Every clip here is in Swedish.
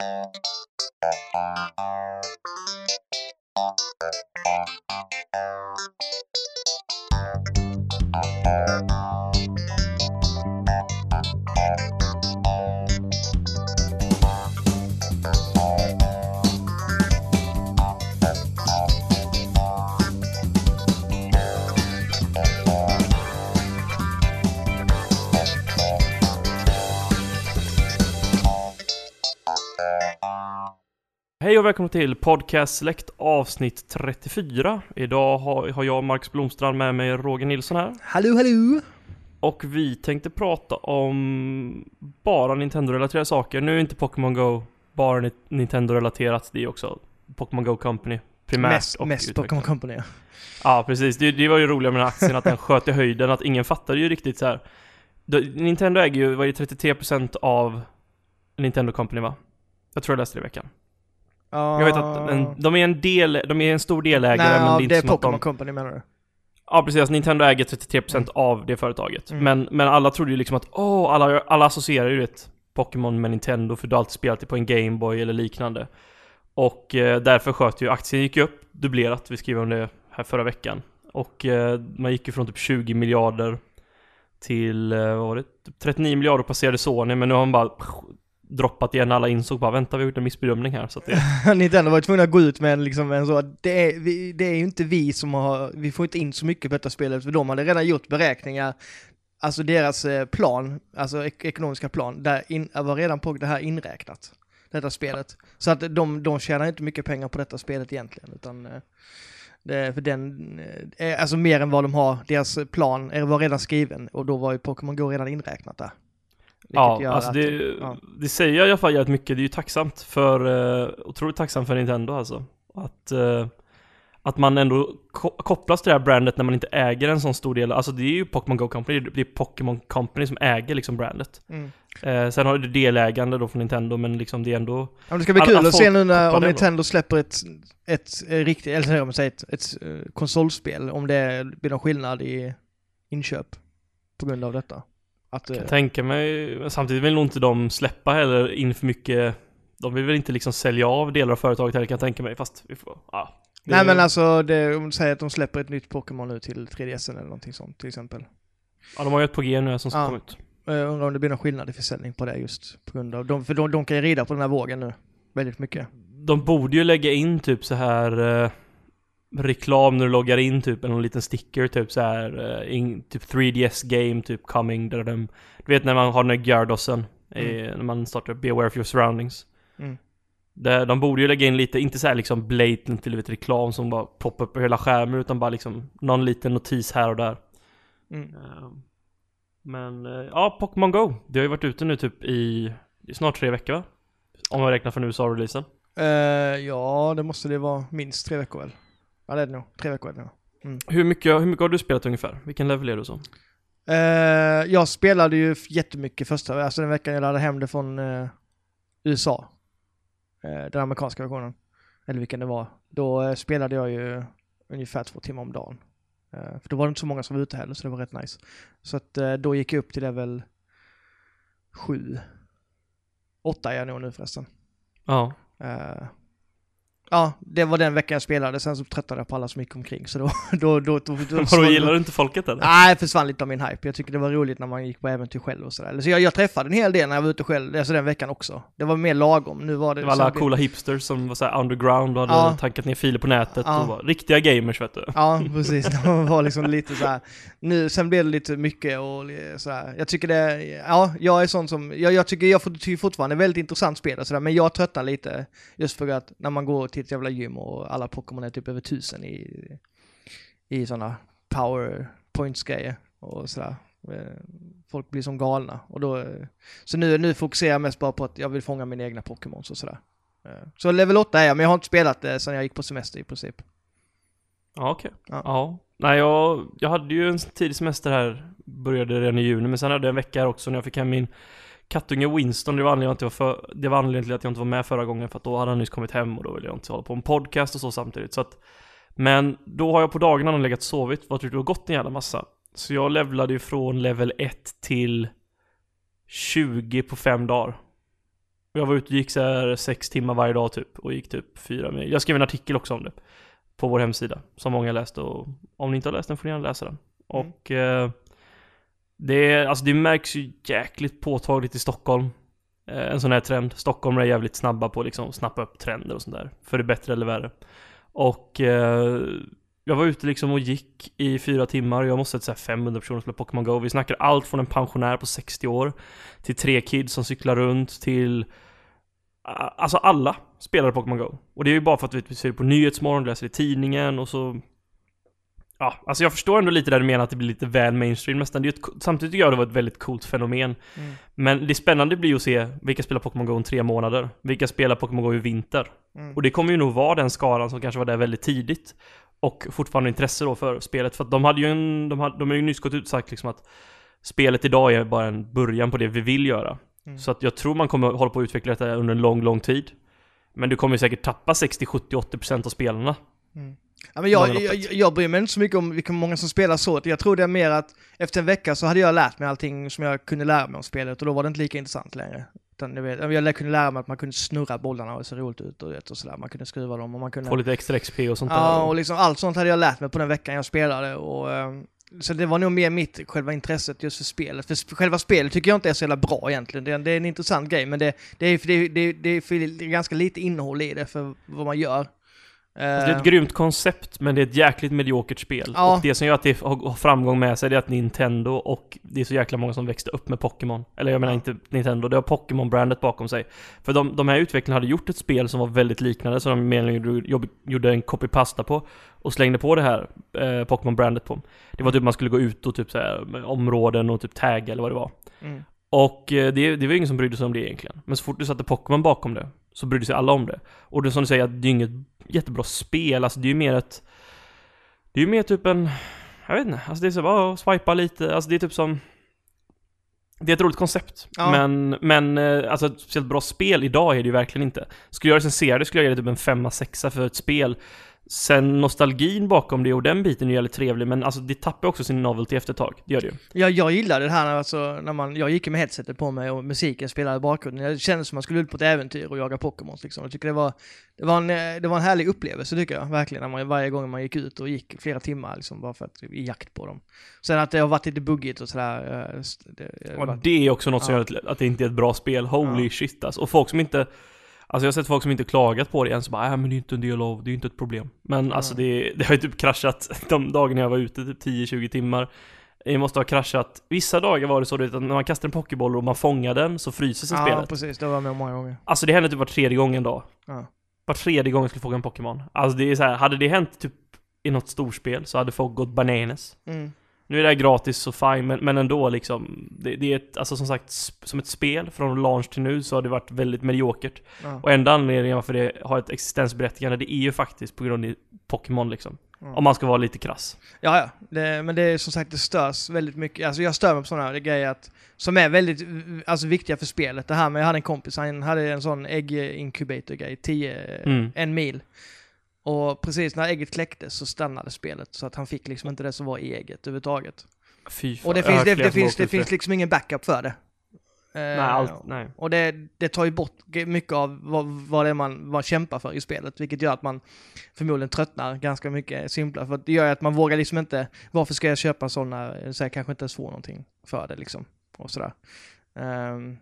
Thank you. Hej och välkomna till Podcast Select avsnitt 34. Idag har, jag Marcus Blomstrand med mig Roger Nilsson här. Hallå, hallå! Och vi tänkte prata om bara Nintendo-relaterade saker. Nu är inte Pokémon Go bara ni- Nintendo-relaterat, det är också Pokémon Go Company primärt. Mest, och mest. Pokémon Company. ja. Ja, precis. Det, det var ju roliga med den här aktien, att den sköt i höjden, att ingen fattade ju riktigt så här. Nintendo äger ju, vad är det, 33% av Nintendo Company va? Jag tror jag läste det i veckan. Jag vet att en, de är en del, de är en stor delägare Nej, men ja, det är inte det är Pokémon de... Company menar du? Ja precis, Nintendo äger 33% Mm. av det företaget. Mm. Men, men alla trodde ju liksom att, åh, alla, alla associerar ju ett Pokémon med Nintendo för du har alltid spelat det på en Gameboy eller liknande. Och eh, därför sköt ju aktien gick upp dubblerat, vi skrev om det här förra veckan. Och eh, man gick ju från typ 20 miljarder till, eh, vad var det? Typ 39 miljarder passerade Sony, men nu har man bara droppat igen. Alla insåg bara, vänta vi har gjort en missbedömning här. Så att det, Nintendo var ju tvungna att gå ut med en, liksom en så, det är, vi, det är ju inte vi som har, vi får inte in så mycket på detta spelet, för de hade redan gjort beräkningar, alltså deras eh, plan, alltså ek ekonomiska plan, där in, var redan på det här inräknat, detta spelet. Så att de, de tjänar inte mycket pengar på detta spelet egentligen, utan eh, det, för den, eh, alltså mer än vad de har, deras plan var redan skriven, och då var ju Pokémon Go redan inräknat där. Ja, alltså att- det, ja. det säger i alla fall jävligt mycket. Det är ju tacksamt för, uh, otroligt tacksamt för Nintendo alltså. Att, eh, att man ändå ko- kopplas till det här brandet när man inte äger en sån stor del. Alltså det är ju Pokémon Go Company, det är Pokémon Company som äger liksom brandet. Mm. Eh, sen har du delägande då från Nintendo, men liksom det är ändå... Ja, men det ska bli kul att se nu när, om Nintendo släpper ett, ett, eh, riktigt, eller om man säger ett, ett eh, konsolspel, om det blir någon skillnad i inköp på grund av detta. Att, eh, Kan tänka mig, samtidigt vill nog inte de släppa heller in för mycket de vill väl inte liksom sälja av delar av företaget heller kan jag tänka mig, fast vi får, ja. Det- nej men alltså, det, om du säger att de släpper ett nytt Pokémon nu till 3DS eller någonting sånt till exempel. Ja, de har ju ett på G nu som ska Ja. komma ut. Eh, Jag undrar om det blir någon skillnad i försäljning på det just på grund av, de, för de, de kan ju rida på den här vågen nu. Väldigt mycket. De borde ju lägga in typ så här eh, reklam när du loggar in typ, eller någon liten sticker typ så här eh, in, typ 3DS game typ coming där de, du vet när man har den där Gyaradosen, eh, när man startar Be aware of your surroundings. Mm. Där, de borde ju lägga in lite, inte så här liksom blatant eller vet, reklam som bara poppar upp på hela skärmen utan bara liksom någon liten notis här och där. Mm. Eh, Men eh, ja, Pokémon Go. Det har ju varit ute nu typ i, i snart tre veckor va? Om man räknar från USA-releasen. Eh, ja, det måste det vara minst tre veckor väl? Ja det är det nog, tre veckor är det nog. Hur mycket, hur mycket har du spelat ungefär? Vilken level är du så? Eh, jag spelade ju jättemycket första, alltså den veckan jag laddade hem det från eh, USA. Eh, den amerikanska versionen. Eller vilken det var. Då spelade jag ju ungefär två timmar om dagen. För då var det inte så många som var ute heller, så det var rätt nice. Så att då gick jag upp till level 7. 8 är jag nog nu förresten. Ja. Ja, det var den veckan jag spelade, sen så tröttnade jag på alla som gick omkring. Så då... då, då, då, då, Vadå, gillar du inte folket eller? Nej, försvann lite av min hype. Jag tyckte det var roligt när man gick på äventyr själv och sådär. Så jag, jag träffade en hel del när jag var ute själv, alltså den veckan också. Det var mer lagom. Nu var det... Det var alla coola hipsters som var såhär underground och hade Ja. tankat ner filer på nätet Ja. och var riktiga gamers vet du. Ja, precis. De var liksom lite så här. Nu, sen blev det lite mycket och li- så här. Jag tycker det, ja, jag är sån som, jag, jag tycker jag tycker fortfarande är väldigt intressant spel och sådär, men jag tröttnar lite just för att när man går till ett jävla gym och alla Pokémon är typ över tusen i, i sådana power points grejer och sådär. Eh, Folk blir som galna och då, eh, så nu, nu fokuserar jag mest bara på att jag vill fånga mina egna Pokémons och sådär. Eh, Så level 8 är jag, men jag har inte spelat det sedan jag gick på semester i princip. Ja, okej. Ja. Ja. Nej, jag, jag hade ju en tidig semester här, började redan i juni, men sen hade jag en vecka här också när jag fick hem min kattunge Winston. Det var anledningen, att jag för, det var anledningen till att jag inte var med förra gången, för att då hade han nyss kommit hem och då ville jag inte hålla på en podcast och så samtidigt. Så att, men då har jag på dagarna legat och sovit, varit ute och gått en jävla massa. Så jag levlade ju från level 1 till 20 på fem dagar. Jag var ute och gick så här sex timmar varje dag typ och gick typ fyra mil. Jag skrev en artikel också om det på vår hemsida som många läste och om ni inte har läst den får ni gärna läsa den. Mm. Och eh, det, alltså det märks ju jäkligt påtagligt i Stockholm. Eh, en sån här trend. Stockholm är jävligt snabba på liksom att liksom snappa upp trender och sånt där. För det bättre eller värre. Och eh, jag var ute liksom och gick i fyra timmar. Jag måste säga 500 personer spela Pokémon Go. Vi snackar allt från en pensionär på 60 år till tre kids som cyklar runt till Alltså alla spelar Pokémon Go. Och det är ju bara för att vi ser det på Nyhetsmorgon, läser i tidningen och så Ja, alltså jag förstår ändå lite där du menar att det blir lite väl mainstream nästan. Det är ett, samtidigt tycker jag det var ett väldigt coolt fenomen. Mm. Men det spännande blir ju att se vilka spelar Pokémon Go om tre månader. Vilka spelar Pokémon Go i vinter. Mm. Och det kommer ju nog vara den skaran som kanske var där väldigt tidigt. Och fortfarande intresse då för spelet. För att de hade ju en, de, hade, de har ju nyss gått ut och sagt liksom att spelet idag är bara en början på det vi vill göra. Mm. Så att jag tror man kommer hålla på att utveckla detta under en lång, lång tid. Men du kommer ju säkert tappa 60, 70, 80% av spelarna. Ja, men jag, jag, jag bryr mig inte så mycket om vilka många som spelar så. Jag tror det är mer att efter en vecka så hade jag lärt mig allting som jag kunde lära mig om spelet och då var det inte lika intressant längre. Utan jag, vet, jag kunde lära mig att man kunde snurra bollarna och det såg roligt ut och, vet, och sådär. Man kunde skruva dem och man kunde... Få lite extra XP och sånt Ja, där. och liksom allt sånt hade jag lärt mig på den veckan jag spelade och ehm, så det var nog mer mitt själva intresset just för spelet. För själva spelet tycker jag inte är så jävla bra egentligen. Det är, det är en intressant grej men det, det, är, det, är, det, är, det är ganska lite innehåll i det för vad man gör. Alltså, det är Eh, ett grymt koncept, men det är ett jäkligt mediokert spel. Ja. Och det som gör att det har framgång med sig, det är att Nintendo och det är så jäkla många som växte upp med Pokémon. Eller jag menar inte Nintendo, det har Pokémon-brandet bakom sig. För de, de här utvecklarna hade gjort ett spel som var väldigt liknande, som de jobb- gjorde en copy-pasta på. Och slängde på det här eh, Pokémon-brandet på. Det var typ man skulle gå ut och typ så här, områden och typ tagga eller vad det var. mm. Och eh, det, det var ingen som brydde sig om det egentligen. Men så fort du satte Pokémon bakom det, så brydde sig alla om det. Och det som du säger, att det är inget jättebra spel, alltså det är ju mer ett... Det är ju mer typ en... Jag vet inte, alltså det är så bara att swipa lite, alltså det är typ som... Det är ett roligt koncept, Ja. men, men eh, alltså ett speciellt bra spel idag är det ju verkligen inte. Skulle jag recensera det skulle jag ge det typ en femma, sexa för ett spel. Sen nostalgin bakom det och den biten är ju jävligt trevlig, men alltså det tappar också sin novelty efter ett tag. Det gör det ju. Jag, jag gillade det här när, alltså, när man, jag gick med headsetet på mig och musiken spelade i bakgrunden. Jag kände som man skulle ut på ett äventyr och jaga Pokémon liksom. Jag tycker det var, det var en, eh, det var en härlig upplevelse tycker jag, verkligen. När man, varje gång man gick ut och gick flera timmar liksom, bara för att, i jakt på dem. Sen att det har varit lite buggigt och sådär. eh, Det, det, Och varit- det är också något som Ja. gör att- att det inte är ett bra spel. Holy Ja. shit alltså. Och folk som inte... Alltså jag har sett folk som inte klagat på det än, så bara, ja men det är ju inte en del av, det är ju inte ett problem. Men alltså det, det har ju typ kraschat de dagarna jag var ute, typ 10-20 timmar. Det måste ha kraschat. Vissa dagar var det så att när man kastar en pokéboll och man fångar den så fryser sig Ja, spelet. precis. Det var jag med många gånger. Alltså det hände typ var tredje gång en dag. Ja. Var tredje gång jag skulle få en Pokémon. Alltså det är så här, hade det hänt typ i något storspel så hade folk gått bananas. Mm. Nu är det här gratis så fine, men, men ändå liksom. Det, det är ett, alltså som sagt, som ett spel från launch till nu så har det varit väldigt mediokert. Ja. Och enda anledningen varför det har ett existensberättigande, det är ju faktiskt på grund av Pokémon liksom. Ja. Om man ska vara lite krass. Ja, ja. Det, men det är som sagt, det störs väldigt mycket. Alltså jag stör mig på sådana här grejer att, som är väldigt alltså, viktiga för spelet. Det här med, jag hade en kompis, han hade en sån ägg incubator grej 10, Mm. en mil. Och precis när ägget kläcktes så stannade spelet. Så att han fick liksom inte det som var i ägget överhuvudtaget. Fy fan. Och det finns, det, det, finns, det finns liksom ingen backup för det. Nej, allt, nej. Och det, det tar ju bort mycket av vad, vad det är man, man kämpar för i spelet, vilket gör att man förmodligen tröttnar ganska mycket simplare. För det gör ju att man vågar liksom inte, varför ska jag köpa en sån när så jag kanske inte ens får någonting för det liksom. Och sådär. Det-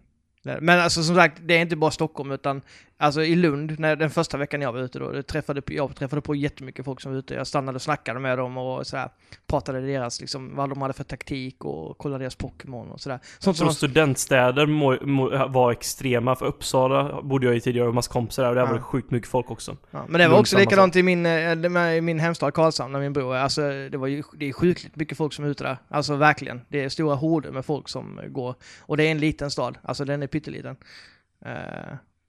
men alltså som sagt, det är inte bara Stockholm utan alltså i Lund, när, den första veckan jag var ute då, träffade, jag träffade på jättemycket folk som var ute. Jag stannade och snackade med dem och sådär, pratade deras, liksom, vad de hade för taktik och kollade deras Pokémon och sådär. Sånt Som studentstäder må, må, var extrema, för Uppsala bodde jag i tidigare och massa kompisar där och där Ja. var det sjukt mycket folk också. Ja, men det var Lund också likadant i min, eh, i min hemstad Karlshamn, när min bror. Alltså, det, var ju, det är sjukligt mycket folk som är ute där. Alltså verkligen. Det är stora horder med folk som går. Och det är en liten stad. Alltså den är pytteliten. Eh,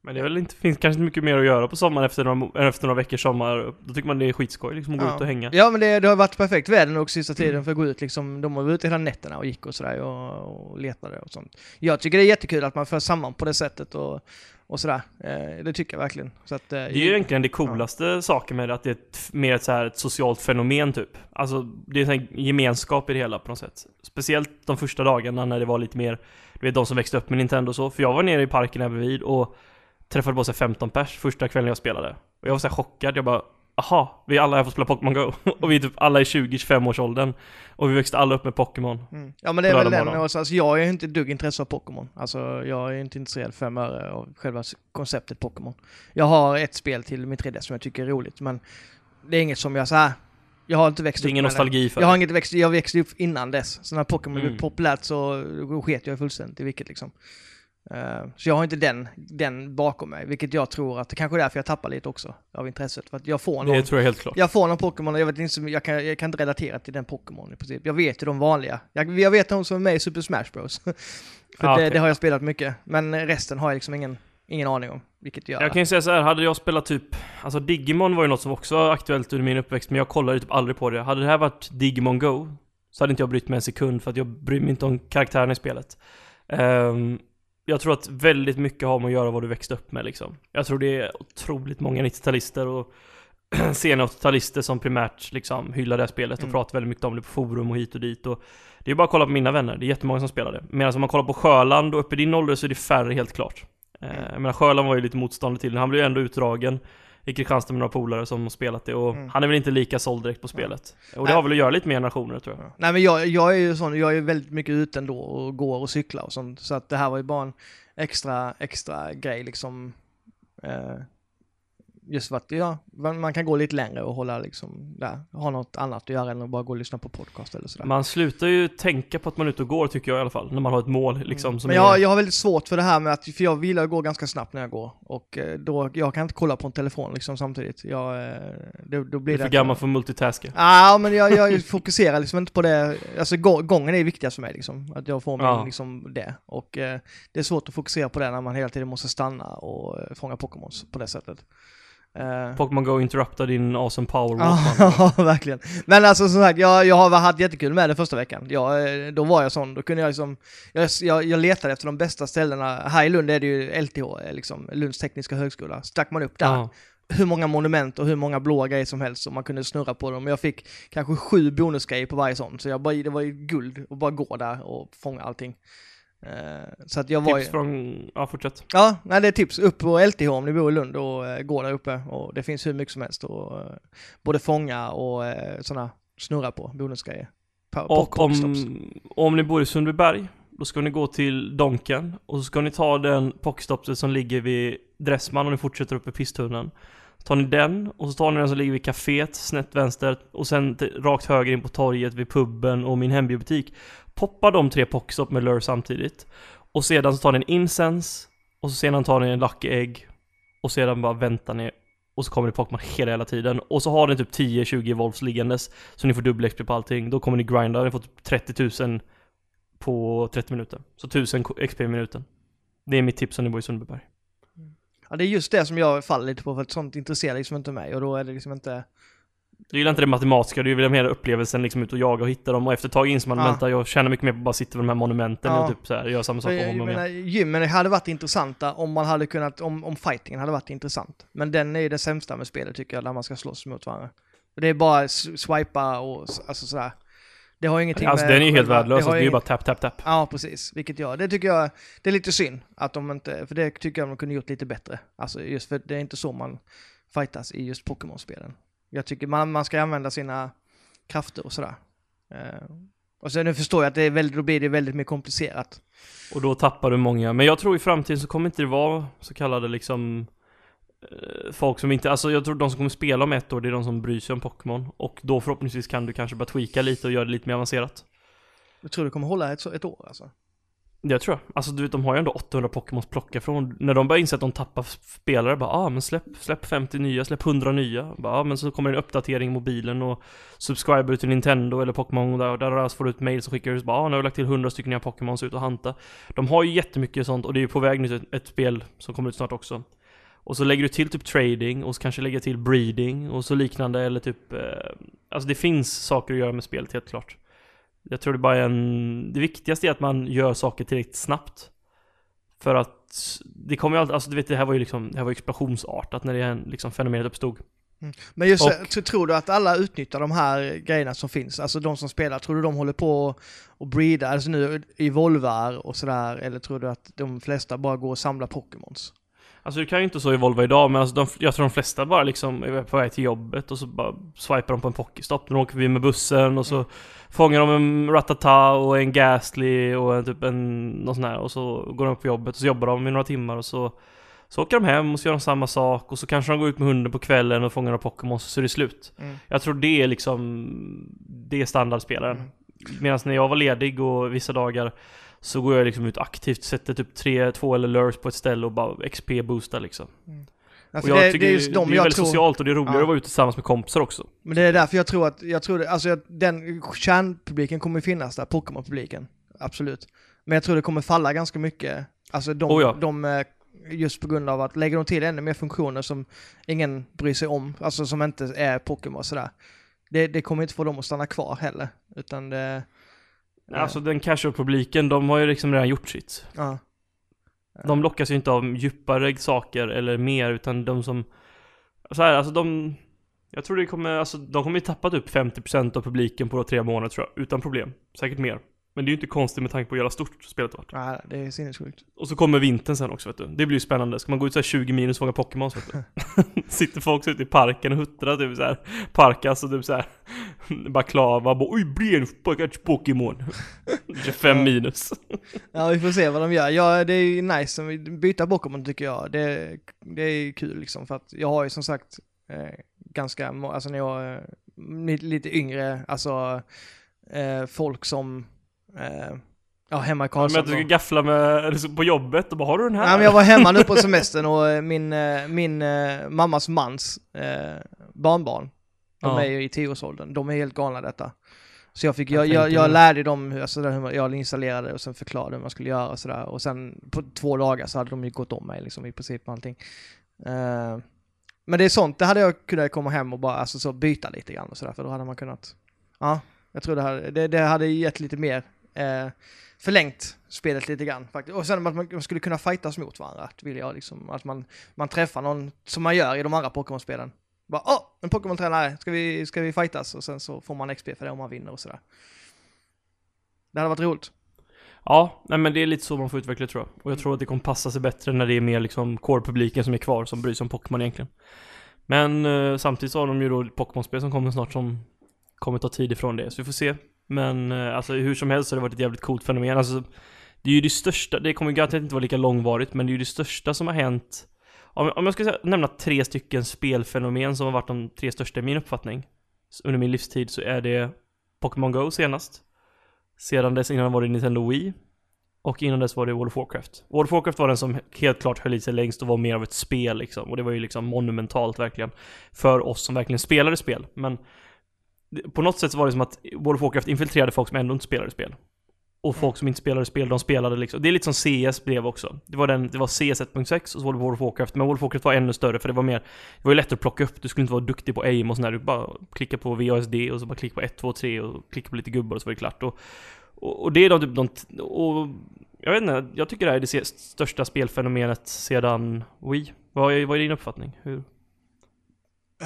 Men det är väl inte, finns kanske inte mycket mer att göra på sommaren efter några, efter några veckors sommar. Då tycker man det är skitskoj liksom att gå Ja. ut och hänga. ja, men det, det har varit perfekt väder nog sista tiden Mm. för att gå ut. Liksom, de var ute hela nätterna och gick och sådär och, och letade och sånt. Jag tycker det är jättekul att man för samman på det sättet och, och sådär. Eh, det tycker jag verkligen. Så att, eh, Det är ju egentligen det coolaste saken med det, att det är ett, mer ett, så här, ett socialt fenomen typ. Alltså, det är en gemenskap i det hela på något sätt. Speciellt de första dagarna när det var lite mer, du vet de som växte upp med Nintendo och så. För jag var nere i parken här bredvid och träffade på sig 15 pers första kvällen jag spelade. Och jag var så chockad, jag bara Aha, vi alla här får spela Pokémon Go. och vi är typ alla i 20-25 års åldern. Och vi växte alla upp med Pokémon. Mm. Ja men det är väl den också. Alltså, jag är inte ett dugg intresse av Pokémon. Alltså jag är inte intresserad fem öre av själva konceptet Pokémon. Jag har ett spel till min 3D som jag tycker är roligt men det är inget som jag så här. Jag har inte växt upp ingen med nostalgi för Jag har inget växt, jag växte upp innan dess. Så när Pokémon Mm. blev populärt så sket jag fullständigt i vilket liksom. Eh, så jag har inte den, den bakom mig, vilket jag tror att det kanske är därför jag tappar lite också av intresset. För att jag får någon, Det tror jag helt klart. jag får någon Pokémon och jag vet inte, jag kan, jag kan inte relatera till den Pokémon i princip. Jag vet ju de vanliga. Jag, jag vet de som är med i Super Smash Bros. För Ja, det, okej. det har jag spelat mycket. Men resten har jag liksom ingen, ingen aning om. Vilket gör... Jag kan ju säga så här, hade jag spelat typ Alltså Digimon var ju något som också var aktuellt under min uppväxt Men jag kollade typ aldrig på det. Hade det här varit Digimon Go Så hade inte jag brytt mig en sekund för att jag bryr mig inte om karaktären i spelet. Ehm, Jag tror att väldigt mycket har med att göra vad du växte upp med liksom. Jag tror det är otroligt många 90-talister och sena 80-talister som primärt liksom hyllar det här spelet och Mm. pratar väldigt mycket om det på forum och hit och dit och Det är bara att kolla på mina vänner, det är jättemånga som spelar det. Medan om man kollar på Sjöland och uppe i din ålder så är det färre helt klart Mm. Jag menar Sjöland var ju lite motståndare till det, han blev ju ändå utdragen i Kristianstad med några polare som har spelat det och Mm. han är väl inte lika såld direkt på spelet. Och det har väl att göra lite med generationer tror jag. Ja. Nej men jag, jag är ju sån, jag är väldigt mycket ute ändå och går och cyklar och sånt. Så att det här var ju bara en extra, extra grej liksom. Eh, just för att, ja, man kan gå lite längre och hålla liksom, där, ha något annat att göra än att bara gå och lyssna på podcast eller sådär. Man slutar ju tänka på att man är ute och går tycker jag i alla fall, när man har ett mål liksom som Mm. Men jag, är... jag har väldigt svårt för det här med att, för jag vill gå ganska snabbt när jag går. Och eh, då, jag kan inte kolla på en telefon liksom samtidigt. Jag, eh, då, då Du blir är det... för gammal för att multitaska. Ja, men jag, jag fokuserar liksom inte på det. Alltså gå- gången är viktigast för mig liksom. Att jag får min, Ja. liksom det. Och eh, det är svårt att fokusera på det när man hela tiden måste stanna och eh, fånga Pokémons på det sättet. Eh, Pokémon Go interruptar din awesome power. Ja, verkligen. Men alltså som sagt, jag, jag har haft jättekul med det första veckan. Jag, eh, då var jag sån, då kunde jag liksom, jag, jag, jag letade efter de bästa ställena. Här i Lund är det ju LTH, eh, liksom, Lunds tekniska högskola. Stack man upp där, Ja. hur många monument och hur många blåa grejer som helst som man kunde snurra på dem. Jag fick kanske sju bonusgrejer på varje sån, så jag bara, det var ju guld att bara gå där och fånga allting. Eh, så att jag var ju... Tips från... Ja, fortsätt. Ja, nej, det är tips. Upp på LTH om ni bor i Lund och eh, gå där uppe. Och det finns hur mycket som helst och eh, både fånga och eh, sådana snurra på bonusgrejer. Pa- Och om, om ni bor i Sundbyberg, då ska ni gå till Donken och så ska ni ta den pockstopset som ligger vid Dressman och ni fortsätter upp i pisttunneln. Så tar ni den och så tar ni den som ligger vid kaféet snett vänster och sen rakt höger in på torget vid puben och min hembiobutik. Poppa de tre pockstop med lure samtidigt. Och sedan så tar ni en incense och så sedan tar ni en lucky egg och sedan bara väntar ni och så kommer det Pokémon hela hela tiden. Och så har ni typ 10-20 volts liggandes så ni får dubbel XP på allting. Då kommer ni grinda, ni får typ 30 000 på 30 minuter. Så 1000 XP i minuten. Det är mitt tips om ni bor i Sundbyberg. Ja, det är just det som jag faller lite på, för att sånt intresserar liksom inte mig. Och då är det liksom inte... Du gillar inte det matematiska, du vill mer upplevelsen liksom ut och jaga och hitta dem och efter ett tag inser man Ja. vänta, jag känner mycket mer på att bara sitta vid de här monumenten Ja. och typ så här, göra samma sak om och om igen. gymmen hade varit intressanta om man hade kunnat, om, om fightingen hade varit intressant. Men den är ju det sämsta med spelet tycker jag, när man ska slåss mot varandra. Det är bara swipa och alltså sådär. Det har ingenting Alltså med den är ju helt värdelös, har alltså, det är ju bara tap, tap, tap. Ja, precis. Vilket jag, det tycker jag, det är lite synd att de inte, för det tycker jag de kunde gjort lite bättre. Alltså just för det är inte så man fightas i just Pokémon-spelen. Jag tycker man, man ska använda sina krafter och sådär. Eh, och sen nu förstår jag att det är väldigt, då blir det väldigt mer komplicerat. Och då tappar du många. Men jag tror i framtiden så kommer inte det vara så kallade liksom eh, Folk som inte, alltså jag tror de som kommer spela om ett år, det är de som bryr sig om Pokémon. Och då förhoppningsvis kan du kanske börja tweaka lite och göra det lite mer avancerat. Jag tror det kommer hålla ett, ett år alltså. Jag tror jag. Alltså du vet, de har ju ändå 800 Pokémons att plocka från. När de börjar inse att de tappar spelare, bara ah men släpp, släpp 50 nya, släpp 100 nya. Bara, ah, men så kommer en uppdatering i mobilen och subscriber till Nintendo eller Pokémon där, där så får du ett mail som skickar ut bara ah, nu har jag lagt till 100 stycken nya Pokémons ut och hanta. De har ju jättemycket sånt och det är ju på väg nu ett, ett spel som kommer ut snart också. Och så lägger du till typ trading och så kanske lägger till breeding och så liknande eller typ eh, Alltså det finns saker att göra med spelet helt klart. Jag tror det bara är en... Det viktigaste är att man gör saker tillräckligt snabbt. För att det kommer ju alltid, alltså du vet det här var ju liksom, det här var explosionsartat när det här, liksom fenomenet uppstod. Men just Och- så tror du att alla utnyttjar de här grejerna som finns? Alltså de som spelar, tror du de håller på och breedar, alltså nu i Volvar och sådär, eller tror du att de flesta bara går och samlar Pokémons? Alltså du kan ju inte så evolva idag, men alltså de, jag tror de flesta bara liksom är på väg till jobbet och så bara swipar de på en Pokéstop. Nu åker vi med bussen och så fångar de en Ratata och en Ghastly och en, typ en, någon sån här och så går de upp på jobbet och så jobbar de i några timmar och så så åker de hem och så gör de samma sak och så kanske de går ut med hunden på kvällen och fångar några Pokémon så är det slut. Mm. Jag tror det är liksom, det är standardspelaren. Mm. Medan när jag var ledig och vissa dagar så går jag liksom ut aktivt, sätter typ tre, två eller lures på ett ställe och bara XP-boostar liksom. Alltså och jag det, tycker det är just de det är jag väldigt tror, socialt och det är roligare Ja. att vara ute tillsammans med kompisar också. men det är därför jag tror att, jag tror det, alltså den kärnpubliken kommer finnas där, Pokémon-publiken, absolut. Men jag tror det kommer falla ganska mycket, alltså de, Oh ja. de eh, just på grund av att lägger de till ännu mer funktioner som ingen bryr sig om, alltså som inte är Pokémon och sådär. Det, det kommer inte få dem att stanna kvar heller, utan det... Alltså den casual-publiken, de har ju liksom redan gjort sitt. Ja. De lockas ju inte av djupare saker eller mer, utan de som... Så här, alltså de... Jag tror det kommer, alltså de kommer ju tappa typ 50% av publiken på tre månader tror jag, utan problem. Säkert mer. Men det är ju inte konstigt med tanke på hur jävla stort spelet varit. ja, det är sinnessjukt. Och så kommer vintern sen också vet du. Det blir ju spännande. Ska man gå ut så här 20 minus och fånga Pokémon vet du. Sitter folk så ute i parken och huttrar typ så här. Parkas och typ så här. Baklava bara oj bren fucking Pokémon. 25 Ja. minus. Ja, vi får se vad de gör. Ja, det är ju nice att byta Pokémon tycker jag. Det, det är kul liksom, för att jag har ju som sagt eh, ganska, alltså när jag är lite, lite yngre, alltså eh, folk som, eh, ja, hemma i Men att Karlshamn. du ska gaffla med, på jobbet och bara har du den här? Nej, men jag var hemma nu på semestern och eh, min, eh, min mammas mans eh, barnbarn, de Ja. är ju i tioårsåldern, de är helt galna detta. Så jag fick, Jag jag, jag, jag lärde dem hur, alltså, hur jag installerade och sen förklarade hur man skulle göra och sådär. Och sen på två dagar så hade de ju gått om mig liksom i princip allting. Eh, men det är sånt, det hade jag kunnat komma hem och bara alltså, så byta lite grann och sådär, för då hade man kunnat, ja, jag tror det hade, det, det hade gett lite mer, eh, förlängt spelet lite grann faktiskt. Och sen att man, skulle kunna fightas mot varandra, att vill jag liksom, att man, man träffar någon som man gör i de andra Pokémon-spelen. Bara åh, en Pokémon-tränare, ska vi, ska vi fightas? Och sen så får man XP för det om man vinner och sådär. Det hade varit roligt. Ja, nej men det är lite så man får utveckla det, tror jag. Och jag tror att det kommer passa sig bättre när det är mer liksom core-publiken som är kvar, som bryr sig om Pokémon egentligen. Men eh, samtidigt så har de ju då Pokémon-spel som kommer snart som kommer ta tid ifrån det, så vi får se. Men eh, alltså hur som helst så har det varit ett jävligt coolt fenomen. Alltså, det är ju det största, det kommer garanterat inte vara lika långvarigt, men det är ju det största som har hänt. Om, om jag ska säga, nämna tre stycken spelfenomen som har varit de tre största i min uppfattning under min livstid så är det Pokémon Go senast. Sedan dess innan var det Nintendo Wii. Och innan dess var det World of Warcraft. World of Warcraft var den som helt klart höll i sig längst och var mer av ett spel liksom. Och det var ju liksom monumentalt verkligen. För oss som verkligen spelade spel. Men på något sätt så var det som att World of Warcraft infiltrerade folk som ändå inte spelade spel. Och folk som inte spelade spel, de spelade liksom. Det är lite som CS blev också. Det var, den, det var CS 1.6 och så var det World of Warcraft. Men World of Warcraft var ännu större för det var mer Det var ju lättare att plocka upp. Du skulle inte vara duktig på aim och sådär. Du bara klicka på VASD och så bara klicka på 1, 2, 3 och klicka på lite gubbar och så var det klart. Och, och, och det är de typ de... Och jag vet inte, jag tycker det här är det största spelfenomenet sedan Wii. Vad är, vad är din uppfattning? Hur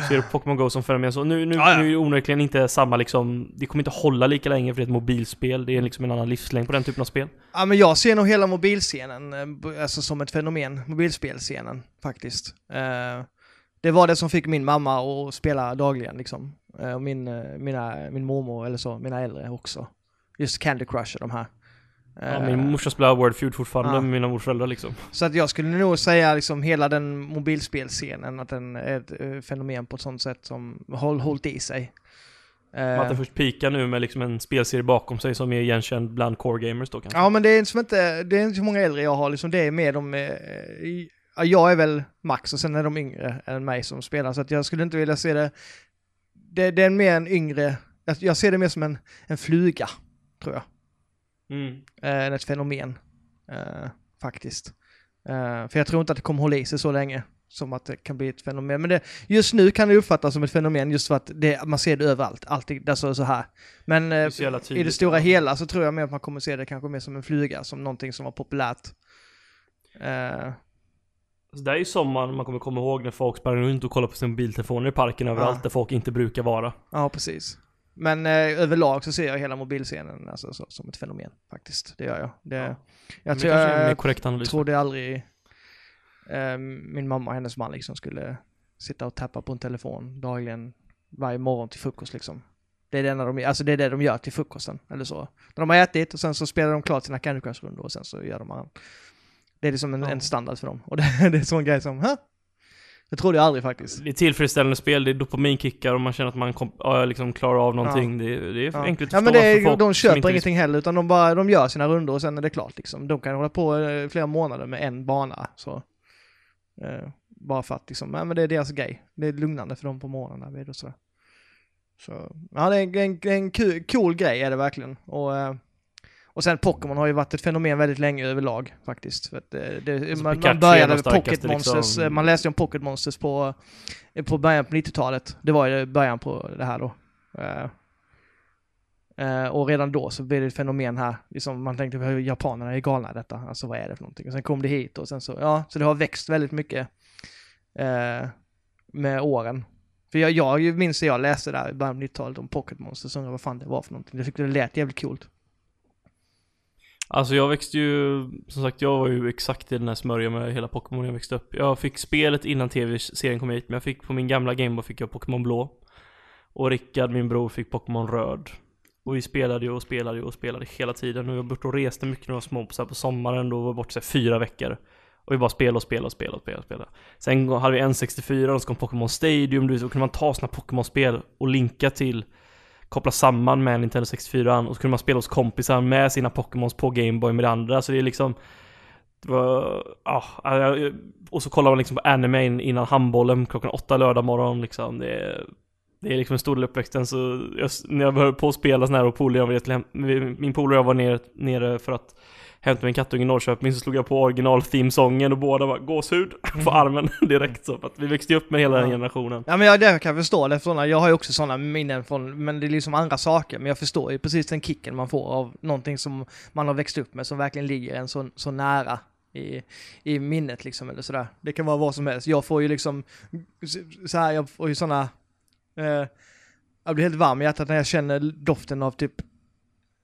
ser du Pokémon Go som fenomen? Så nu, nu, Ja, ja. nu är det onekligen inte samma liksom... Det kommer inte hålla lika länge för det är ett mobilspel. Det är liksom en annan livslängd på den typen av spel. Ja men jag ser nog hela mobilscenen, eh, alltså som ett fenomen, mobilspelscenen faktiskt. Eh, det var det som fick min mamma att spela dagligen liksom. Eh, och min, mina, min mormor eller så, mina äldre också. Just Candy Crush och de här. Ja, Eh, min morsa spelar Word Feud fortfarande Ja. med mina morföräldrar liksom. Så att jag skulle nog säga liksom hela den mobilspelscenen, att den är ett eh, fenomen på ett sånt sätt som har hållit i sig. Eh, Att den först pikar nu med liksom en spelserie bakom sig som är igenkänd bland core gamers då kanske. Ja men det är som inte, det är inte så många äldre jag har liksom, det är mer de, eh, jag är väl max och sen är de yngre än mig som spelar så att jag skulle inte vilja se det, det, det är mer en yngre, jag, jag ser det mer som en, en fluga, tror jag, Mm. eh, ett fenomen, eh, faktiskt. Eh, för jag tror inte att det kommer hålla i sig så länge som att det kan bli ett fenomen. Men det, just nu kan det uppfattas som ett fenomen just för att det, man ser det överallt, alltid, alltså så här. Men Det i det stora hela så tror jag mer att man kommer se det kanske mer som en fluga, som någonting som var populärt. Eh, Så det är ju sommaren man kommer komma ihåg när folk sprang runt och kollade på sina mobiltelefoner i parken överallt Ja. där folk inte brukar vara. ja, precis. Men eh, överlag så ser jag hela mobilscenen alltså, så, som ett fenomen faktiskt. Det gör jag. Det, Ja. Jag tror, jag trodde aldrig eh, min mamma och hennes man liksom skulle sitta och tappa på en telefon dagligen varje morgon till frukost liksom. Det är det, enda de, alltså det är det de gör till frukosten, eller så. När de har ätit och sen så spelar de klart sina Candy Crush-rundor och sen så gör de annat. Det är liksom en, Ja. en standard för dem. Och det, det är en sån grej som, Hä? Det trodde jag aldrig faktiskt. Det är tillfredsställande spel, det är dopaminkickar och man känner att man kom, ja, liksom klarar av någonting. Det, är, det är Ja. enkelt att ja, men det är, folk de köper ingenting heller, utan de bara, de gör sina rundor och sen är det klart liksom. De kan hålla på eh, flera månader med en bana, så. Eh, bara för att liksom, ja men det är deras grej. Det är lugnande för dem på morgonen och sådär. Så, ja det är en, en, en kul, cool grej är det verkligen. Och, eh, och sen Pokémon har ju varit ett fenomen väldigt länge överlag faktiskt. För att, eh, det, Alltså, man, man började med Pocket Monsters, liksom. eh, man läste ju om Pocket Monsters på, eh, på början på 90-talet. Det var ju början på det här då. Eh, och redan då så blev det ett fenomen här. Liksom man tänkte japanerna är galna i detta. Alltså vad är det för någonting? Och sen kom det hit och sen så, ja, så det har växt väldigt mycket eh, med åren. För jag, jag minns att jag läste där i början av 90-talet om Pocket Monsters och undrade vad fan det var för någonting. Jag tyckte det lät jävligt coolt. Alltså jag växte ju, som sagt jag var ju exakt i den här smörjan med hela Pokémon jag växte upp. Jag fick spelet innan tv-serien kom hit, men jag fick på min gamla Gameboy fick jag Pokémon blå. Och Rickard, min bror, fick Pokémon röd. Och vi spelade ju och spelade ju och spelade hela tiden. Och vi var borta och reste mycket när vi var små på, så här, på sommaren, då var vi borta fyra veckor. Och vi bara spelade och spelade och spelade och spelade och spelade. Sen hade vi N64 och så kom Pokémon Stadium, du vet, så kunde man ta såna Pokémon-spel och linka till koppla samman med Nintendo 64 och så kunde man spela hos kompisar med sina Pokémons på Gameboy med det andra. Så det är liksom... Det var... Ja, och så kollar man liksom på anime innan handbollen klockan åtta lördag morgon liksom. Det är, det är liksom en stor del av uppväxten så jag, när jag började på att spela sån här och polare, jag var till, min polare och jag var nere, nere för att hämta min kattunge i Norrköping så slog jag på original themesången och båda var gåshud på armen direkt så. För att vi växte upp med hela den generationen. Ja men jag, det kan jag förstå det, för jag har ju också sådana minnen från, men det är liksom andra saker. Men jag förstår ju precis den kicken man får av någonting som man har växt upp med, som verkligen ligger en så, så nära i, i minnet liksom, eller sådär. Det kan vara vad som helst. Jag får ju liksom, så här, jag får ju sådana, eh, jag blir helt varm i hjärtat när jag känner doften av typ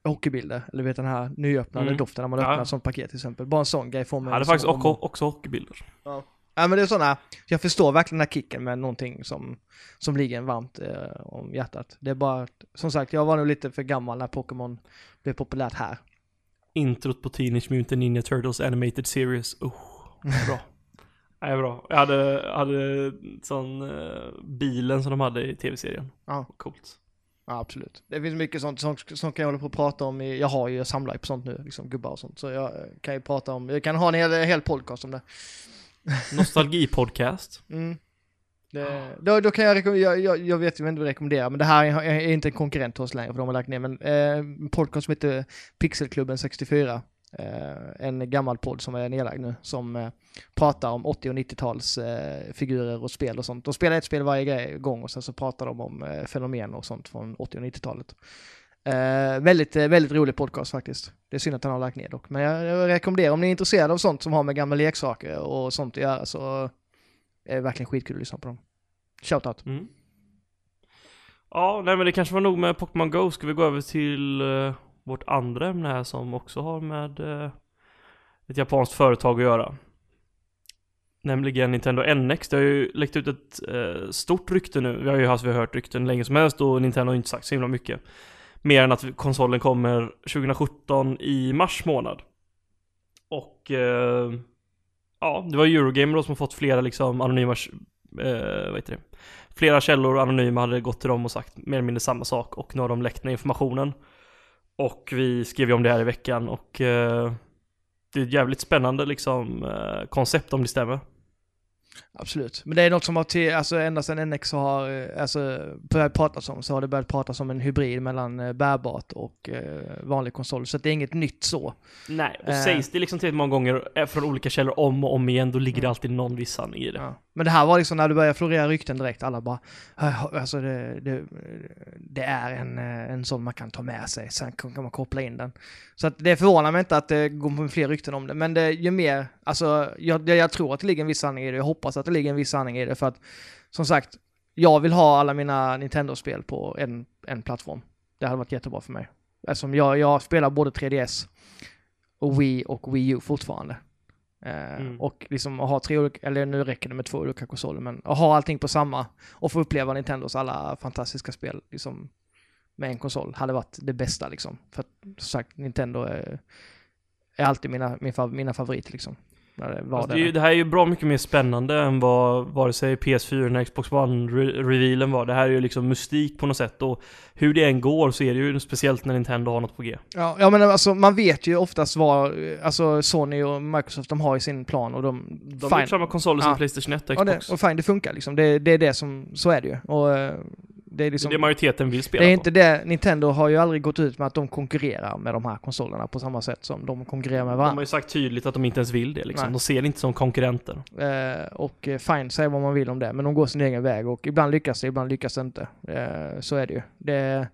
hockeybilder, eller vet den här nyöppnade Mm. doften när man Ja. öppnar ett sånt paket till exempel. Bara en sån grej får mig Jag hade liksom faktiskt också, också hockeybilder. Ja. ja men det är sådana, jag förstår verkligen den här kicken med någonting som, som ligger en varmt eh, om hjärtat. Det är bara, som sagt, jag var nog lite för gammal när Pokémon blev populärt här. Introt på Teenage Mutant Ninja Turtles Animated Series. Oh, bra. Nej, bra. Jag hade, hade sån eh, bilen som de hade i tv-serien. Ja. Coolt. Ja, absolut. Det finns mycket sånt, sånt, sånt kan jag hålla på och prata om. I, jag har ju, jag samlar ju på sånt nu, liksom gubbar och sånt. Så jag eh, kan ju prata om, jag kan ha en hel, hel podcast om det. Nostalgipodcast. Mm. Det, då, då kan jag, rekommendera, jag, jag, jag vet ju vem du rekommenderar, men det här är, är inte en konkurrent till oss längre för de har lagt ner, men eh, en podcast som heter Pixelklubben 64. Eh, en gammal podd som är nedlagd nu, som eh, pratar om 80 och 90-tals eh, figurer och spel och sånt. De spelar ett spel varje gång och sen så pratar de om fenomen och sånt från 80 och 90-talet. Eh, väldigt, väldigt rolig podcast faktiskt. Det är synd att den har lagt ner dock, men jag, jag rekommenderar om ni är intresserade av sånt som har med gamla leksaker och sånt att göra så är det verkligen skitkul att lyssna på dem. Shoutout. Mm. Ja, nej men det kanske var nog med Pokémon Go. Ska vi gå över till vårt andra ämne här som också har med eh, ett japanskt företag att göra. Nämligen Nintendo NX. Det har ju läckt ut ett eh, stort rykte nu. Vi har ju haft, vi har hört rykten länge som helst och Nintendo har inte sagt så himla mycket. Mer än att konsolen kommer 2017 i mars månad. Och eh, ja, det var Eurogamer då som har fått flera liksom anonyma, eh, vad heter det? Flera källor anonyma hade gått till dem och sagt mer eller mindre samma sak och nu har de läckt den informationen. Och vi skrev ju om det här i veckan och eh, det är ett jävligt spännande liksom eh, koncept om det stämmer. Absolut. Men det är något som har till, alltså ända sedan NX har eh, alltså, börjat pratas om så har det börjat pratas om en hybrid mellan eh, bärbart och eh, vanlig konsol. Så det är inget nytt så. Nej, och sägs det liksom tillräckligt många gånger från olika källor om och om igen då ligger det Mm. alltid någon viss sanning i det. Ja. Men det här var liksom när det började florera rykten direkt, alla bara, alltså det, det, det är en, eh, en sån man kan ta med sig, sen kan man koppla in den. Så att det förvånar mig inte att det går fler rykten om det, men det ju mer, alltså jag, jag jag tror att det ligger en viss sanning i det, jag hoppas att det ligger en viss sanning i det, för att som sagt, jag vill ha alla mina Nintendo-spel på en, en plattform. Det hade varit jättebra för mig. Eftersom jag, jag spelar både 3DS och Wii och Wii U fortfarande. Eh, Mm. Och liksom att ha tre olika, eller nu räcker det med två olika konsoler, men att ha allting på samma och få uppleva Nintendos alla fantastiska spel liksom med en konsol hade varit det bästa liksom. För att som sagt, Nintendo är, är alltid mina, min, mina favoriter liksom. När det var Alltså, det. ju, det här är ju bra mycket mer spännande än vad vare sig PS4 eller Xbox One-revealen var. Det här är ju liksom mystik på något sätt och hur det än går så är det ju speciellt när Nintendo har något på G. Ja, ja men alltså man vet ju oftast vad, alltså Sony och Microsoft de har i sin plan och de... De har samma konsoler som Ja. Playstation 1 och Ja, Xbox. det, och fine, det funkar liksom. Det, det är det som, så är det ju. Och eh, det är liksom... det majoriteten vill spela Det är på. inte det, Nintendo har ju aldrig gått ut med att de konkurrerar med de här konsolerna på samma sätt som de konkurrerar med De har varandra. ju sagt tydligt att de inte ens vill det liksom. Nej. De ser det inte som konkurrenter. Eh, och eh, fine, säg vad man vill om det, men de går sin egen väg och ibland lyckas det, ibland lyckas det inte. Eh, så är det ju. Det,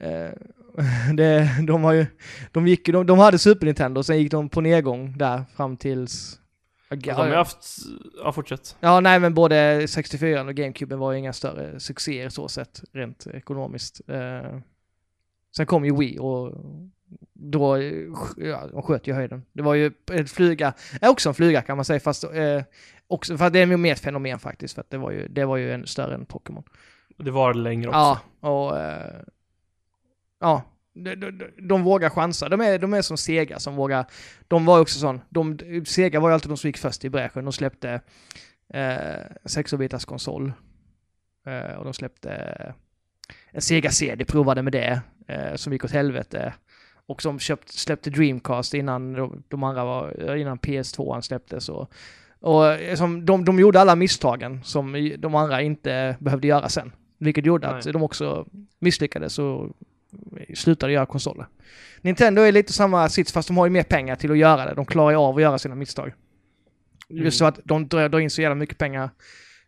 eh, det, de har ju, de gick de, de hade Super Nintendo, sen gick de på nedgång där fram tills... Alltså, de har ju haft... Ja, fortsätt. Ja, nej men både 64 och GameCube var ju inga större succéer så sett, rent ekonomiskt. Eh, sen kom ju Wii och då, ja, de sköt ju höjden. Det var ju en flyga, är också en flyga kan man säga, fast eh, också, för att det är mer ett fenomen faktiskt, för att det var ju, det var ju en större än Pokémon. Det var längre också. Ja, och eh, ja, de, de, de, vågar chansa. De är, de är som Sega som vågar, de var också sån, de, Sega var ju alltid de som gick först i bräschen. De släppte eh, 16-bitars konsol. Eh, och de släppte en Sega CD, provade med det, eh, som gick åt helvete. Och som köpt, släppte Dreamcast innan de, de andra var, innan PS2 släpptes. Och, och eh, som, de, de gjorde alla misstagen som de andra inte behövde göra sen. Vilket gjorde att Nej. de också misslyckades och slutade göra konsoler. Nintendo är lite samma sits fast de har ju mer pengar till att göra det. De klarar ju av att göra sina misstag. Mm. Just så att de drar, in så jävla mycket pengar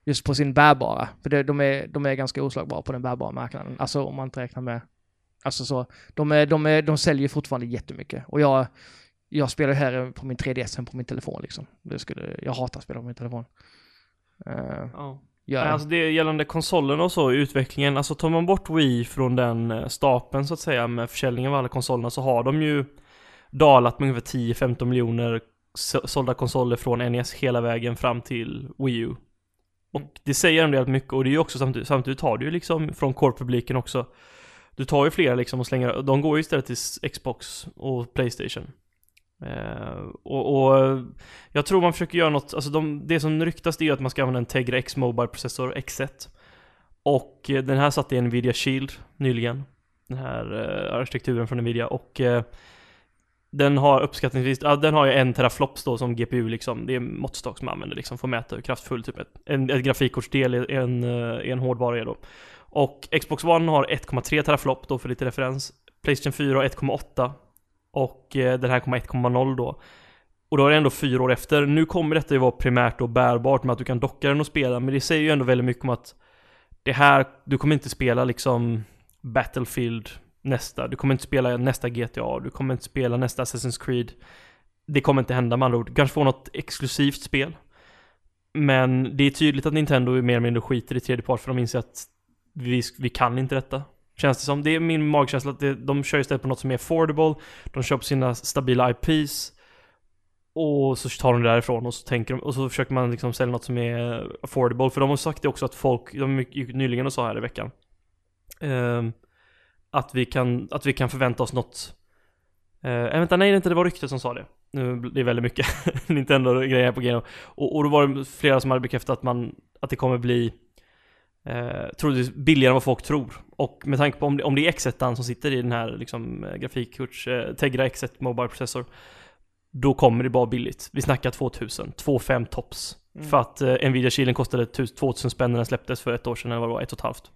just på sin bärbara. För det, de, är, de är ganska oslagbara på den bärbara marknaden. Alltså om man inte räknar med... Alltså så, de, är, de, är, de säljer fortfarande jättemycket. Och jag, jag spelar hellre på min 3DS än på min telefon liksom. Det skulle, jag hatar att spela på min telefon. Uh, Ja. Gör. Alltså det gällande konsolen och så, utvecklingen, alltså tar man bort Wii från den eh, stapeln så att säga med försäljningen av alla konsolerna så har de ju dalat med ungefär 10-15 miljoner så- sålda konsoler från NES hela vägen fram till Wii U. Och det säger ändå rätt mycket och det är ju också samtidigt, samtidigt tar du ju liksom från core-publiken också Du tar ju flera liksom och slänger, de går ju istället till Xbox och Playstation Uh, och, och jag tror man försöker göra något, alltså de, det som ryktas det är att man ska använda en Tegra X Mobile Processor X1 Och eh, den här satt i Nvidia Shield nyligen. Den här uh, arkitekturen från Nvidia. Och uh, Den har uppskattningsvis, ja, den har ju en teraflops då som GPU liksom Det är en måttstock som man använder liksom för att mäta hur kraftfull typ ett, en, ett grafikkortsdel i en, en hårdvara är då. Och Xbox One har 1,3 teraflop då för lite referens. Playstation 4 har 1,8 och eh, den här kommer 1,0 då. Och då är det ändå fyra år efter. Nu kommer detta ju vara primärt och bärbart med att du kan docka den och spela, men det säger ju ändå väldigt mycket om att det här, du kommer inte spela liksom Battlefield nästa, du kommer inte spela nästa GTA, du kommer inte spela nästa Assassin's Creed. Det kommer inte hända med andra ord. Du kanske får något exklusivt spel. Men det är tydligt att Nintendo är mer eller mindre skiter i tredje part för de inser att vi, vi kan inte detta. Känns det som. Det är min magkänsla att det, de kör istället på något som är affordable. De kör på sina stabila IPs. Och så tar de det därifrån och så tänker de, och så försöker man liksom sälja något som är affordable. För de har sagt det också att folk, de gick nyligen och sa här i veckan. Eh, att vi kan, att vi kan förvänta oss något. Eh, eh, vänta, nej det är inte, det var ryktet som sa det. Nu blir det väldigt mycket Nintendo-grejer på G. Och, och då var det flera som hade bekräftat att man, att det kommer bli eh, troligtvis billigare än vad folk tror. Och med tanke på om det, om det är X1 som sitter i den här liksom, eh, grafikkurs, eh, Tegra X1 Mobile Processor, då kommer det bara billigt. Vi snackar 2000, 2500 tops. Mm. För att eh, Nvidia Shielden kostade 1000 2000 spänn när den släpptes för ett år sedan, eller vad det var, ett och ett halvt.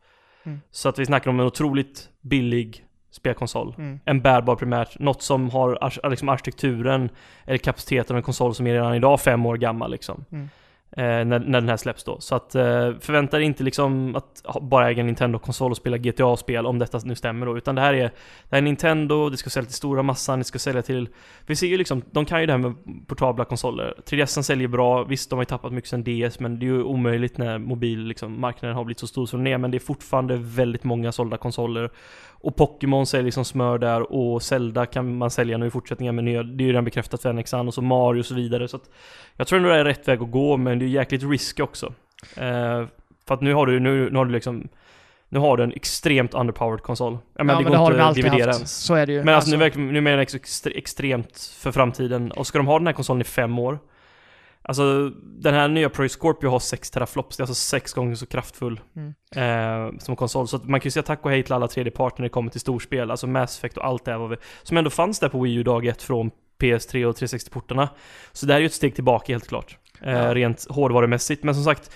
Mm. Så att vi snackar om en otroligt billig spelkonsol. Mm. En bärbar primärt, något som har ar- liksom arkitekturen eller kapaciteten av en konsol som är redan idag fem år gammal liksom. Mm. Eh, när, när den här släpps då. Så att eh, förvänta dig inte liksom att bara äga en Nintendo-konsol och spela GTA-spel om detta nu stämmer då. Utan det här är, det här är Nintendo, det ska sälja till stora massan, det ska sälja till... Vi ser ju liksom, de kan ju det här med portabla konsoler. 3DSen säljer bra, visst de har ju tappat mycket sen DS, men det är ju omöjligt när mobil liksom, marknaden har blivit så stor som den är. Men det är fortfarande väldigt många sålda konsoler. Och Pokémon säljer liksom smör där och Zelda kan man sälja nu i fortsättningen med nya, det är ju redan bekräftat för NXan och så Mario och så vidare. Så att jag tror ändå det är rätt väg att gå, men det är jäkligt risk också. Eh, för att nu har du, nu, nu har du liksom, nu har du en extremt underpowered konsol. Jag menar, ja, det men det går har de inte att alltid dividera haft. ens. Så är det ju. Men alltså, nu, verkligen, nu menar jag extre, extremt för framtiden. Och ska de ha den här konsolen i fem år? Alltså den här nya Pro Scorpio har 6 teraflops, det är alltså sex gånger så kraftfull Mm. eh, som konsol. Så man kan ju säga tack och hej till alla tredjeparter när det kommer till storspel, alltså Mass Effect och allt det här vi, som ändå fanns där på Wii U dag ett från PS3 och 360-portarna. Så det här är ju ett steg tillbaka helt klart. Eh, Ja. Rent hårdvarumässigt, men som sagt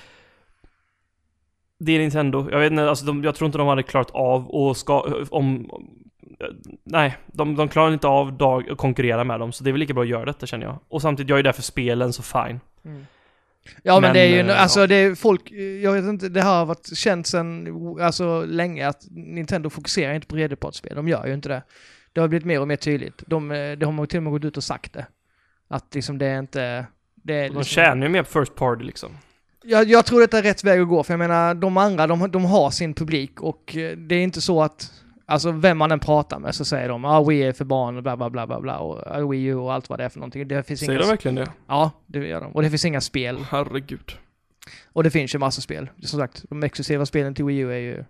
det är Nintendo. Jag vet inte, alltså de, jag tror inte de hade klarat av och ska, om... Nej, de, de klarar inte av dag, att konkurrera med dem, så det är väl lika bra att göra detta känner jag. Och samtidigt, jag är där för spelen, så fine. Mm. Ja men, Men, det är ju, eh, alltså ja. det är folk, jag vet inte, det har varit känt sedan, alltså länge att Nintendo fokuserar inte på tredjepartsspel, de gör ju inte det. Det har blivit mer och mer tydligt. De, eh, det har man till och med gått ut och sagt det. Att liksom det är inte, det är De liksom, tjänar ju mer på First Party liksom. jag, jag tror detta är rätt väg att gå, för jag menar de andra, de, de har sin publik och eh, det är inte så att, alltså vem man än pratar med så säger de ah, Wii är för barn och bla bla bla bla bla och ah, Wii U och allt vad det är för någonting. Det finns Säger inga, de verkligen det? Ja, det gör de. Och det finns inga spel. Herregud. Och det finns ju massa spel. Som sagt, de exklusiva spelen till Wii U är ju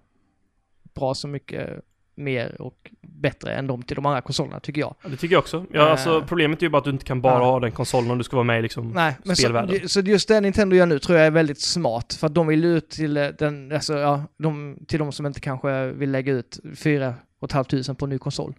bra så mycket mer och bättre än de till de andra konsolerna, tycker jag. Ja, det tycker jag också. Ja, Eh. alltså, problemet är ju bara att du inte kan bara Ja. ha den konsolen om du ska vara med i liksom Nej, men så, spelvärlden. så just det Nintendo gör nu tror jag är väldigt smart. För att de vill ut till eh, den, alltså, ja, de, till de som inte kanske vill lägga ut 4 500 på en ny konsol.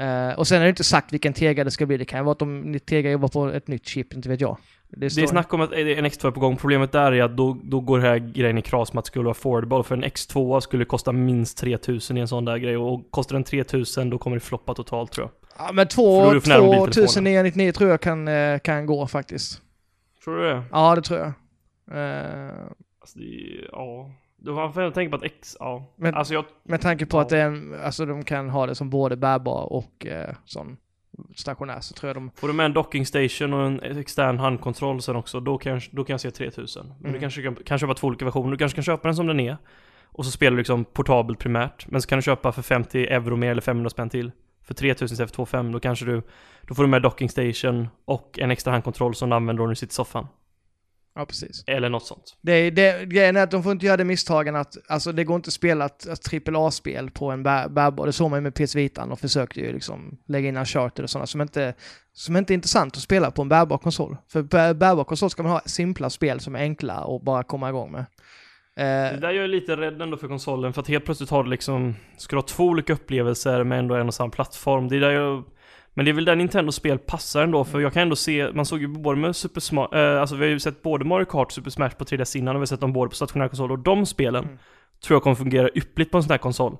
Eh, och sen är det inte sagt vilken Tega det ska bli. Det kan ju vara att de Tega jobbar på ett nytt chip, inte vet jag. Det står- är snack om att en X2 är på gång. Problemet där är att då, då går det här grejen i kras med att det skulle vara affordable. För en X2 skulle kosta minst 3000 i en sån där grej. Och kostar den 3000 då kommer det floppa totalt tror jag. Ja, men För då är två- du för nära mobiltelefonen. 2999 tror jag kan, eh, kan gå faktiskt. Tror du det? Ja, det tror jag. Eh, Alltså, det ja. Du får tänka på att X, ja. Men- alltså jag, med tanke på Ja. att det är en, alltså de kan ha det som både bärbar och eh, sån stationär så tror jag de... får du med en docking station och en extern handkontroll sen också, då kan, jag- då kan jag se 3000. Men du Mm. kanske kan, kan köpa två olika versioner. Du kanske kan köpa den som den är. Och så spelar du liksom portabelt primärt. Men så kan du köpa för 50 euro mer eller 500 spänn till. För 3000 istället för 2500, då kanske du... Då får du med docking station och en extra handkontroll som du använder när du sitter i soffan. Ja, precis. Eller något sånt. Det, är- det, grejen är att de får inte göra det misstagen att, alltså det går inte att spela ett, AAA-spel på en bär, bärbar. Det såg man ju med PS Vitan och försökte ju liksom lägga in Uncharted och sådana som inte, som inte är intressant att spela på en bärbar konsol. För bär, bärbar konsol ska man ha simpla spel som är enkla och bara komma igång med. Det Eh, där gör jag lite rädd ändå för konsolen, för att helt plötsligt har du liksom... Ska du ha två olika upplevelser med ändå en och samma plattform? Det är där jag... Men det är väl där Nintendo spel passar ändå, för jag kan ändå se, man såg ju både med Super Smash, eh, alltså vi har ju sett både Mario Kart och Super Smash på 3DS innan och vi har sett dem både på stationär konsol och de spelen Mm. tror jag kommer fungera yppligt på en sån här konsol.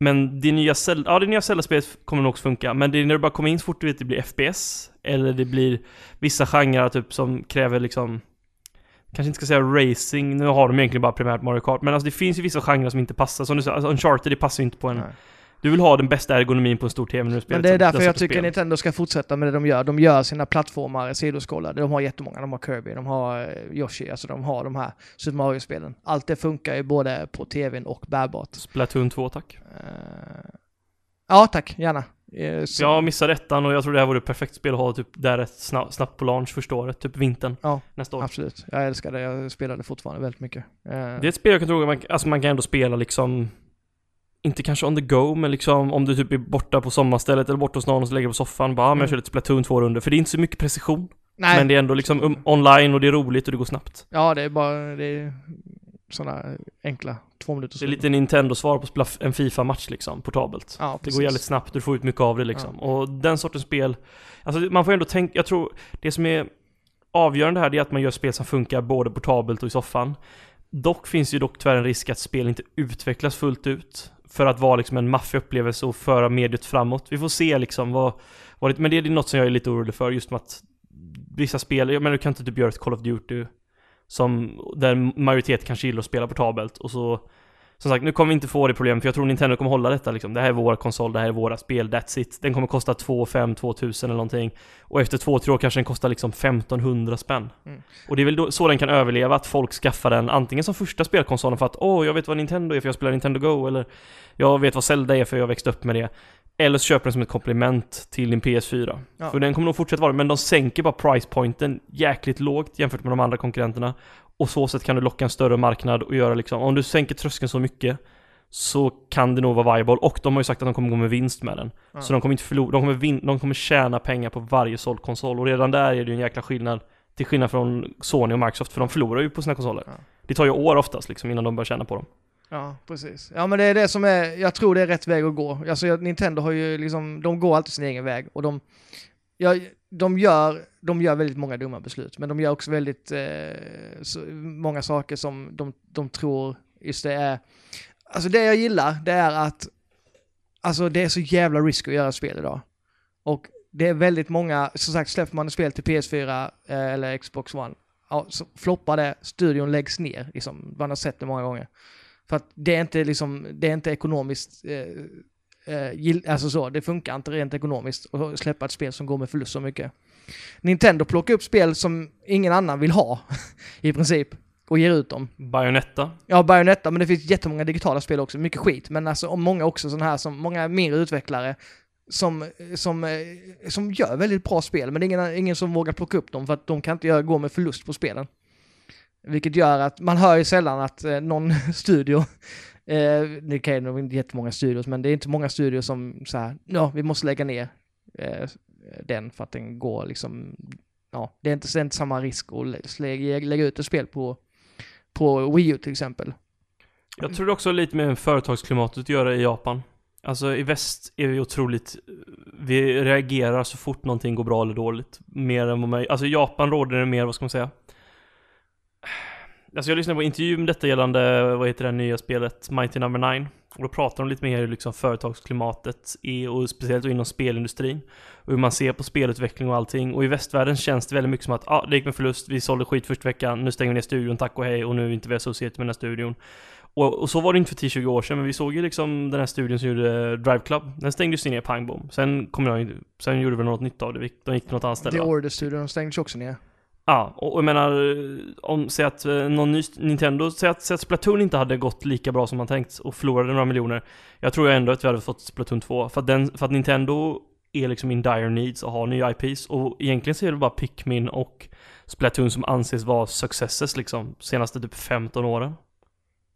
Men det nya Zelda, ja det nya Zelda-spelet kommer nog också funka, men det är när du bara kommer in så fort du vet det blir FPS, eller det blir vissa genrer typ som kräver liksom Kanske inte ska säga racing, nu har de egentligen bara primärt Mario Kart, men alltså det finns ju vissa genrer som inte passar. Som du sa, alltså Uncharted det passar ju inte på en... nej. Du vill ha den bästa ergonomin på en stor TV när du spelar Men det är därför sånt- jag tycker spel. Nintendo ska fortsätta med det de gör. De gör sina plattformar sidoskållade. De har jättemånga. De har Kirby, de har eh, Yoshi, alltså de har de här Super Mario-spelen. Allt det funkar ju både på tvn och bärbart. Splatoon 2 tack. Eh, ja, tack. Gärna. Eh, så- Jag missade ettan och jag tror det här vore ett perfekt spel att ha typ där snabbt, snabbt på launch första året, typ vintern. Ja, nästa år. Absolut. Jag älskar det. Jag spelade fortfarande väldigt mycket. Det är ett spel jag kan tro att man, alltså man kan ändå spela liksom inte kanske on the go, men liksom om du typ är borta på sommarstället eller borta hos någon och så lägger på soffan bara, ah, men jag Mm. kör lite Splatoon 2 runder. För det är inte så mycket precision. nej. Men det är ändå liksom um, online och det är roligt och det går snabbt. Ja, det är bara det är sådana enkla två minuter. Det är lite Nintendo-svar på en Fifa-match liksom, portabelt. Ja, Det går jävligt snabbt, du får ut mycket av det liksom. Och den sortens spel, alltså man får ändå tänka, jag tror det som är avgörande här det är att man gör spel som funkar både portabelt och i soffan. Dock finns ju dock tyvärr en risk att spel inte utvecklas fullt ut. För att vara liksom en maffig upplevelse och föra mediet framåt. Vi får se liksom vad, vad det, men det är något som jag är lite orolig för just med att vissa spel, jag menar du kan inte typ göra ett Call of Duty Som, där majoritet kanske gillar att spela portabelt och så som sagt, nu kommer vi inte få det problemet för jag tror Nintendo kommer hålla detta liksom. Det här är vår konsol, det här är våra spel, that's it. Den kommer kosta 2 5 2000 eller någonting. Och efter 2-3 år kanske den kostar liksom 1500 spänn. Mm. Och det är väl då, så den kan överleva, att folk skaffar den antingen som första spelkonsolen för att åh, oh, jag vet vad Nintendo är för jag spelar Nintendo Go, eller jag vet vad Zelda är för jag växte upp med det. Eller så köper den som ett komplement till din PS4. Ja. För den kommer nog fortsätta vara men de sänker bara price pointen jäkligt lågt jämfört med de andra konkurrenterna. Och så sätt kan du locka en större marknad och göra liksom, om du sänker tröskeln så mycket så kan det nog vara viable och de har ju sagt att de kommer gå med vinst med den. Ja. Så de kommer inte förlora, de kommer, vin, de kommer tjäna pengar på varje såld konsol och redan där är det ju en jäkla skillnad till skillnad från Sony och Microsoft för de förlorar ju på sina konsoler. Ja. Det tar ju år oftast liksom innan de börjar tjäna på dem. Ja, precis. Ja men det är det som är, jag tror det är rätt väg att gå. Alltså Nintendo har ju liksom, de går alltid sin egen väg och de, ja, de gör, de gör väldigt många dumma beslut, men de gör också väldigt eh, så, många saker som de, de tror, just det är, alltså det jag gillar, det är att, alltså det är så jävla risk att göra spel idag. Och det är väldigt många, som sagt släpper man ett spel till PS4 eh, eller Xbox One, ja, så floppar det, studion läggs ner, liksom, man har sett det många gånger. För att det är inte liksom, det är inte ekonomiskt, eh, eh, alltså så, det funkar inte rent ekonomiskt att släppa ett spel som går med förlust så mycket. Nintendo plockar upp spel som ingen annan vill ha, i princip, och ger ut dem. Bayonetta? Ja, Bayonetta, men det finns jättemånga digitala spel också, mycket skit. Men alltså, många också sådana här som, många mindre utvecklare som, som, eh, som gör väldigt bra spel, men det är ingen, ingen som vågar plocka upp dem för att de kan inte göra, gå med förlust på spelen. Vilket gör att man hör ju sällan att eh, någon studio, eh, det kan ju inte jättemånga studios, men det är inte många studios som så här, ja, vi måste lägga ner eh, den för att den går liksom, ja, det är inte, det är inte samma risk att lägga, lägga ut ett spel på, på Wii U till exempel. Jag tror det också lite med företagsklimatet att göra i Japan. Alltså i väst är vi otroligt, vi reagerar så fort någonting går bra eller dåligt. Mer än vad man, alltså i Japan råder det mer, vad ska man säga? Alltså jag lyssnade på intervju med detta gällande, vad heter det nya spelet, Mighty Number 9. Och då pratar de lite mer hur liksom företagsklimatet är och speciellt inom spelindustrin. Och hur man ser på spelutveckling och allting. Och i västvärlden känns det väldigt mycket som att ah, det gick med förlust, vi sålde skit första veckan, nu stänger vi ner studion, tack och hej och nu är vi inte vi associerade med den här studion. Och, och, så var det inte för 10-20 år sedan, men vi såg ju liksom den här studion som gjorde Drive Club. Den stängdes ju ner pang bom. Sen kom jag sen gjorde vi något nytt av det, de gick till något annat ställe. The Order-studion stängdes också ner. Ja, och jag menar, om, säg att eh, någon ny Nintendo, säg att, säg att Splatoon inte hade gått lika bra som man tänkt och förlorade några miljoner. Jag tror ändå att vi hade fått Splatoon 2. För att, den, för att Nintendo är liksom in dire needs och har nya IPs. Och egentligen så är det bara Pikmin och Splatoon som anses vara successes liksom, senaste typ 15 åren.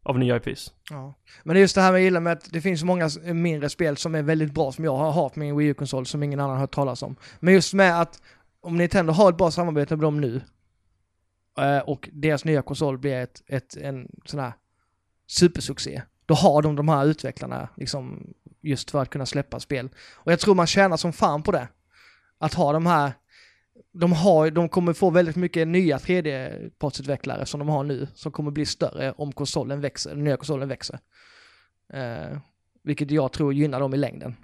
Av nya IPs. Ja. Men det är just det här med jag gillar med att det finns många mindre spel som är väldigt bra som jag har haft på min Wii U-konsol som ingen annan har hört talas om. Men just med att om Nintendo har ett bra samarbete med dem nu eh, och deras nya konsol blir ett, ett, en sån här supersuccé, då har de de här utvecklarna liksom just för att kunna släppa spel. Och jag tror man tjänar som fan på det. Att ha de här, de, har, de kommer få väldigt mycket nya 3D-partsutvecklare som de har nu, som kommer bli större om konsolen växer, den nya konsolen växer. Eh, vilket jag tror gynnar dem i längden.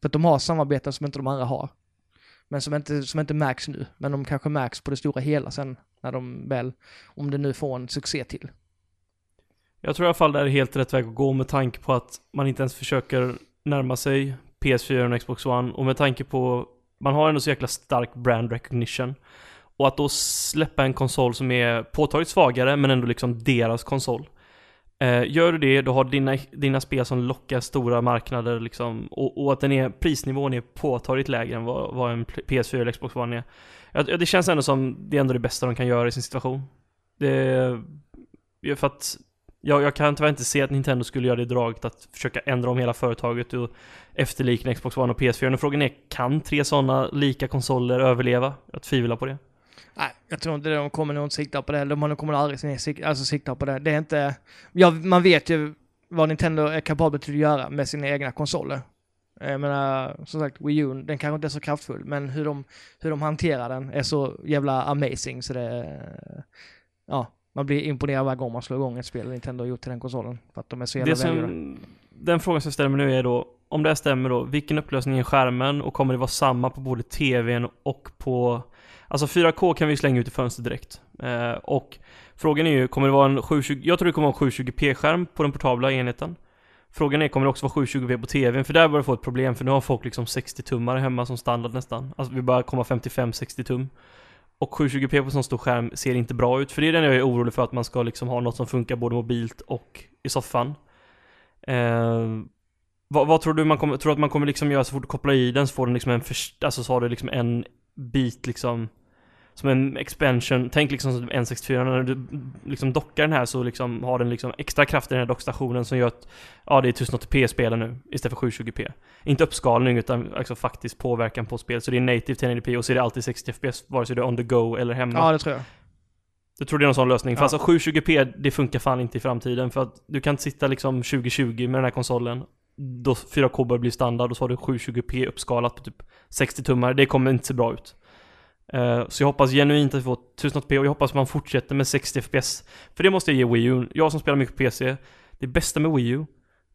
För att de har samarbeten som inte de andra har. Men som inte, som inte märks nu. Men de kanske märks på det stora hela sen när de väl, om det nu får en succé till. Jag tror i alla fall det är helt rätt väg att gå med tanke på att man inte ens försöker närma sig PS4 och Xbox One och med tanke på man har ändå så jäkla stark brand recognition. Och att då släppa en konsol som är påtagligt svagare men ändå liksom deras konsol. Eh, gör du det, då har dina, dina spel som lockar stora marknader liksom, och, och att den är, prisnivån är påtagligt lägre än vad, vad en PS4 eller Xbox One är. Ja, det känns ändå som det är ändå det bästa de kan göra i sin situation. Det, för att jag, jag kan tyvärr inte se att Nintendo skulle göra det draget att försöka ändra om hela företaget och efterlikna Xbox One och PS4. Och frågan är, kan tre sådana lika konsoler överleva? Jag tvivlar på det. Jag tror inte de kommer nog sikta på det. De kommer aldrig alltså, sikta på det. Det är inte... Ja, man vet ju vad Nintendo är kapabel till att göra med sina egna konsoler. Jag menar, som sagt, Wii U, den kanske inte är så kraftfull, men hur de, hur de hanterar den är så jävla amazing så det... Ja, man blir imponerad varje gång man slår igång ett spel Nintendo har gjort till den konsolen. För att de är så jävla det som, Den frågan som jag ställer mig nu är då, om det här stämmer då, vilken upplösning är skärmen och kommer det vara samma på både TVn och på Alltså 4K kan vi slänga ut i fönstret direkt. Eh, och frågan är ju, kommer det vara en 720, jag tror det kommer vara en 720p-skärm på den portabla enheten. Frågan är, kommer det också vara 720p på TVn? För där börjar få ett problem, för nu har folk liksom 60-tummare hemma som standard nästan. Alltså vi börjar komma 55-60 tum. Och 720p på sån stor skärm ser inte bra ut, för det är den jag är orolig för att man ska liksom ha något som funkar både mobilt och i soffan. Eh, vad, vad, tror du man kommer, tror att man kommer liksom göra så fort du kopplar i den så får den liksom en, alltså så har du liksom en bit liksom som en expansion, tänk liksom som N64 när du liksom dockar den här så liksom har den liksom extra kraft i den här dockstationen som gör att ja det är 1080p-spelare nu istället för 720p. Inte uppskalning utan alltså faktisk påverkan på spel så det är native 1080p och så är det alltid 60 fps vare sig du är on the go eller hemma. Ja det tror jag. Du tror det är någon sån lösning? Ja. För alltså 720p det funkar fan inte i framtiden för att du kan inte sitta liksom 2020 med den här konsolen då 4K börjar bli standard och så har du 720p uppskalat på typ 60 tummar. Det kommer inte se bra ut. Eh, så jag hoppas genuint att vi får 1080p och jag hoppas man fortsätter med 60 fps. För det måste jag ge Wii U. Jag som spelar mycket på PC, det bästa med Wii U,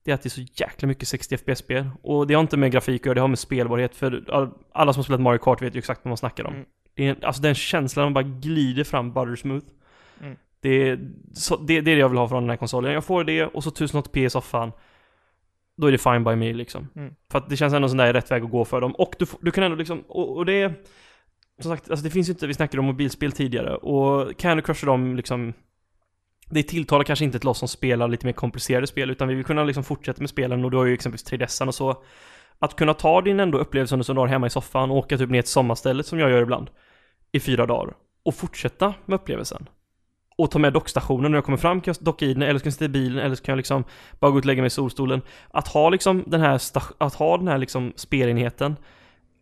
det är att det är så jäkla mycket 60 fps-spel. Och det har inte med grafik att göra, det har med spelbarhet. För alla som har spelat Mario Kart vet ju exakt vad man snackar om. Mm. Det är, alltså den känslan, man bara glider fram buttersmooth. Mm. Det, är, så, det, det är det jag vill ha från den här konsolen. Jag får det och så 1080p i soffan. Då är det fine by me liksom. Mm. För att det känns ändå som det är rätt väg att gå för dem. Och du, du kan ändå liksom, och, och det är som sagt, alltså det finns ju inte, vi snackade om mobilspel tidigare och Candy Crush och de liksom Det tilltalar kanske inte till oss som spelar lite mer komplicerade spel utan vi vill kunna liksom fortsätta med spelen och du har ju exempelvis 3DSen och så. Att kunna ta din ändå upplevelse som du har hemma i soffan och åka typ ner till sommarstället som jag gör ibland I fyra dagar och fortsätta med upplevelsen. Och ta med dockstationen när jag kommer fram kan jag docka i den eller så kan jag sitta i bilen eller så kan jag liksom bara gå ut och lägga mig i solstolen. Att ha liksom den här, att ha den här liksom spelenheten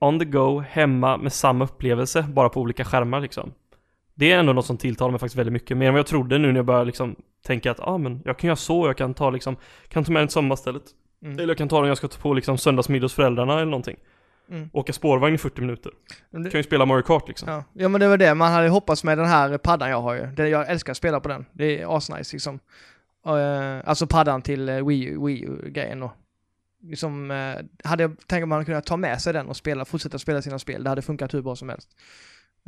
on the go, hemma med samma upplevelse, bara på olika skärmar liksom. Det är ändå något som tilltalar mig faktiskt väldigt mycket, mer än vad jag trodde nu när jag började liksom tänka att, ah, men jag kan göra så, jag kan ta liksom, kan ta med den till sommarstället. Mm. Eller jag kan ta den, jag ska ta på liksom söndagsmiddag hos föräldrarna eller någonting. Mm. Åka spårvagn i 40 minuter. Det- Kan ju spela Mario Kart liksom. Ja. ja men det var det, man hade hoppats med den här paddan jag har ju. Det, jag älskar att spela på den. Det är asnice liksom. Eh, alltså paddan till eh, Wii, U- Wii U-grejen då. Liksom, eh, hade jag tänkt att man kunnat ta med sig den och spela, fortsätta spela sina spel. Det hade funkat hur bra som helst.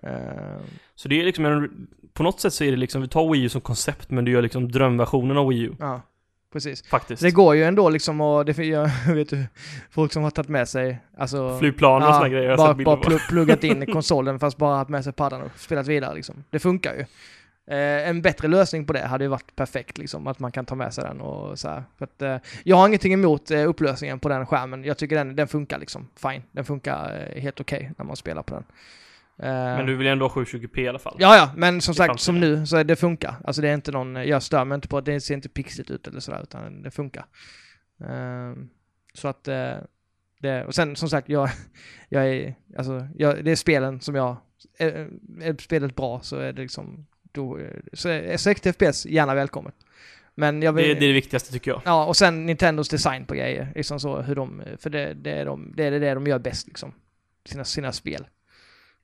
Eh, Så det är liksom en, på något sätt så är det liksom, vi tar Wii U som koncept men du gör liksom drömversionen av Wii U. ja, precis. Faktiskt. Det går ju ändå liksom och det, jag vet du, folk som har tagit med sig, alltså Flygplan och såna grejer. jag har bara, bara pluggat in konsolen fast bara haft med sig paddan och spelat vidare liksom. Det funkar ju. Eh, en bättre lösning på det hade ju varit perfekt liksom, att man kan ta med sig den och så här. För att, eh, jag har ingenting emot eh, upplösningen på den skärmen. Jag tycker den, den funkar liksom, fine. Den funkar eh, helt okej när man spelar på den. Eh, Men du vill ändå ha 720p i alla fall. Ja, ja, men som sagt, som nu, så det funkar. Alltså det är inte någon, jag stör mig inte på att det ser inte pixigt ut eller sådär, utan det funkar. Ehm, så att, eh, det, och sen som sagt, jag, jag är, alltså, jag, det är spelen som jag, är, är spelet bra så är det liksom, då, så är 60 FPS gärna välkommet. Men jag vill, Det, det är det viktigaste tycker jag. Ja, och sen Nintendos design på grejer. Liksom så hur de, för det, det, är, de, det är det de gör bäst liksom. Sina, sina spel.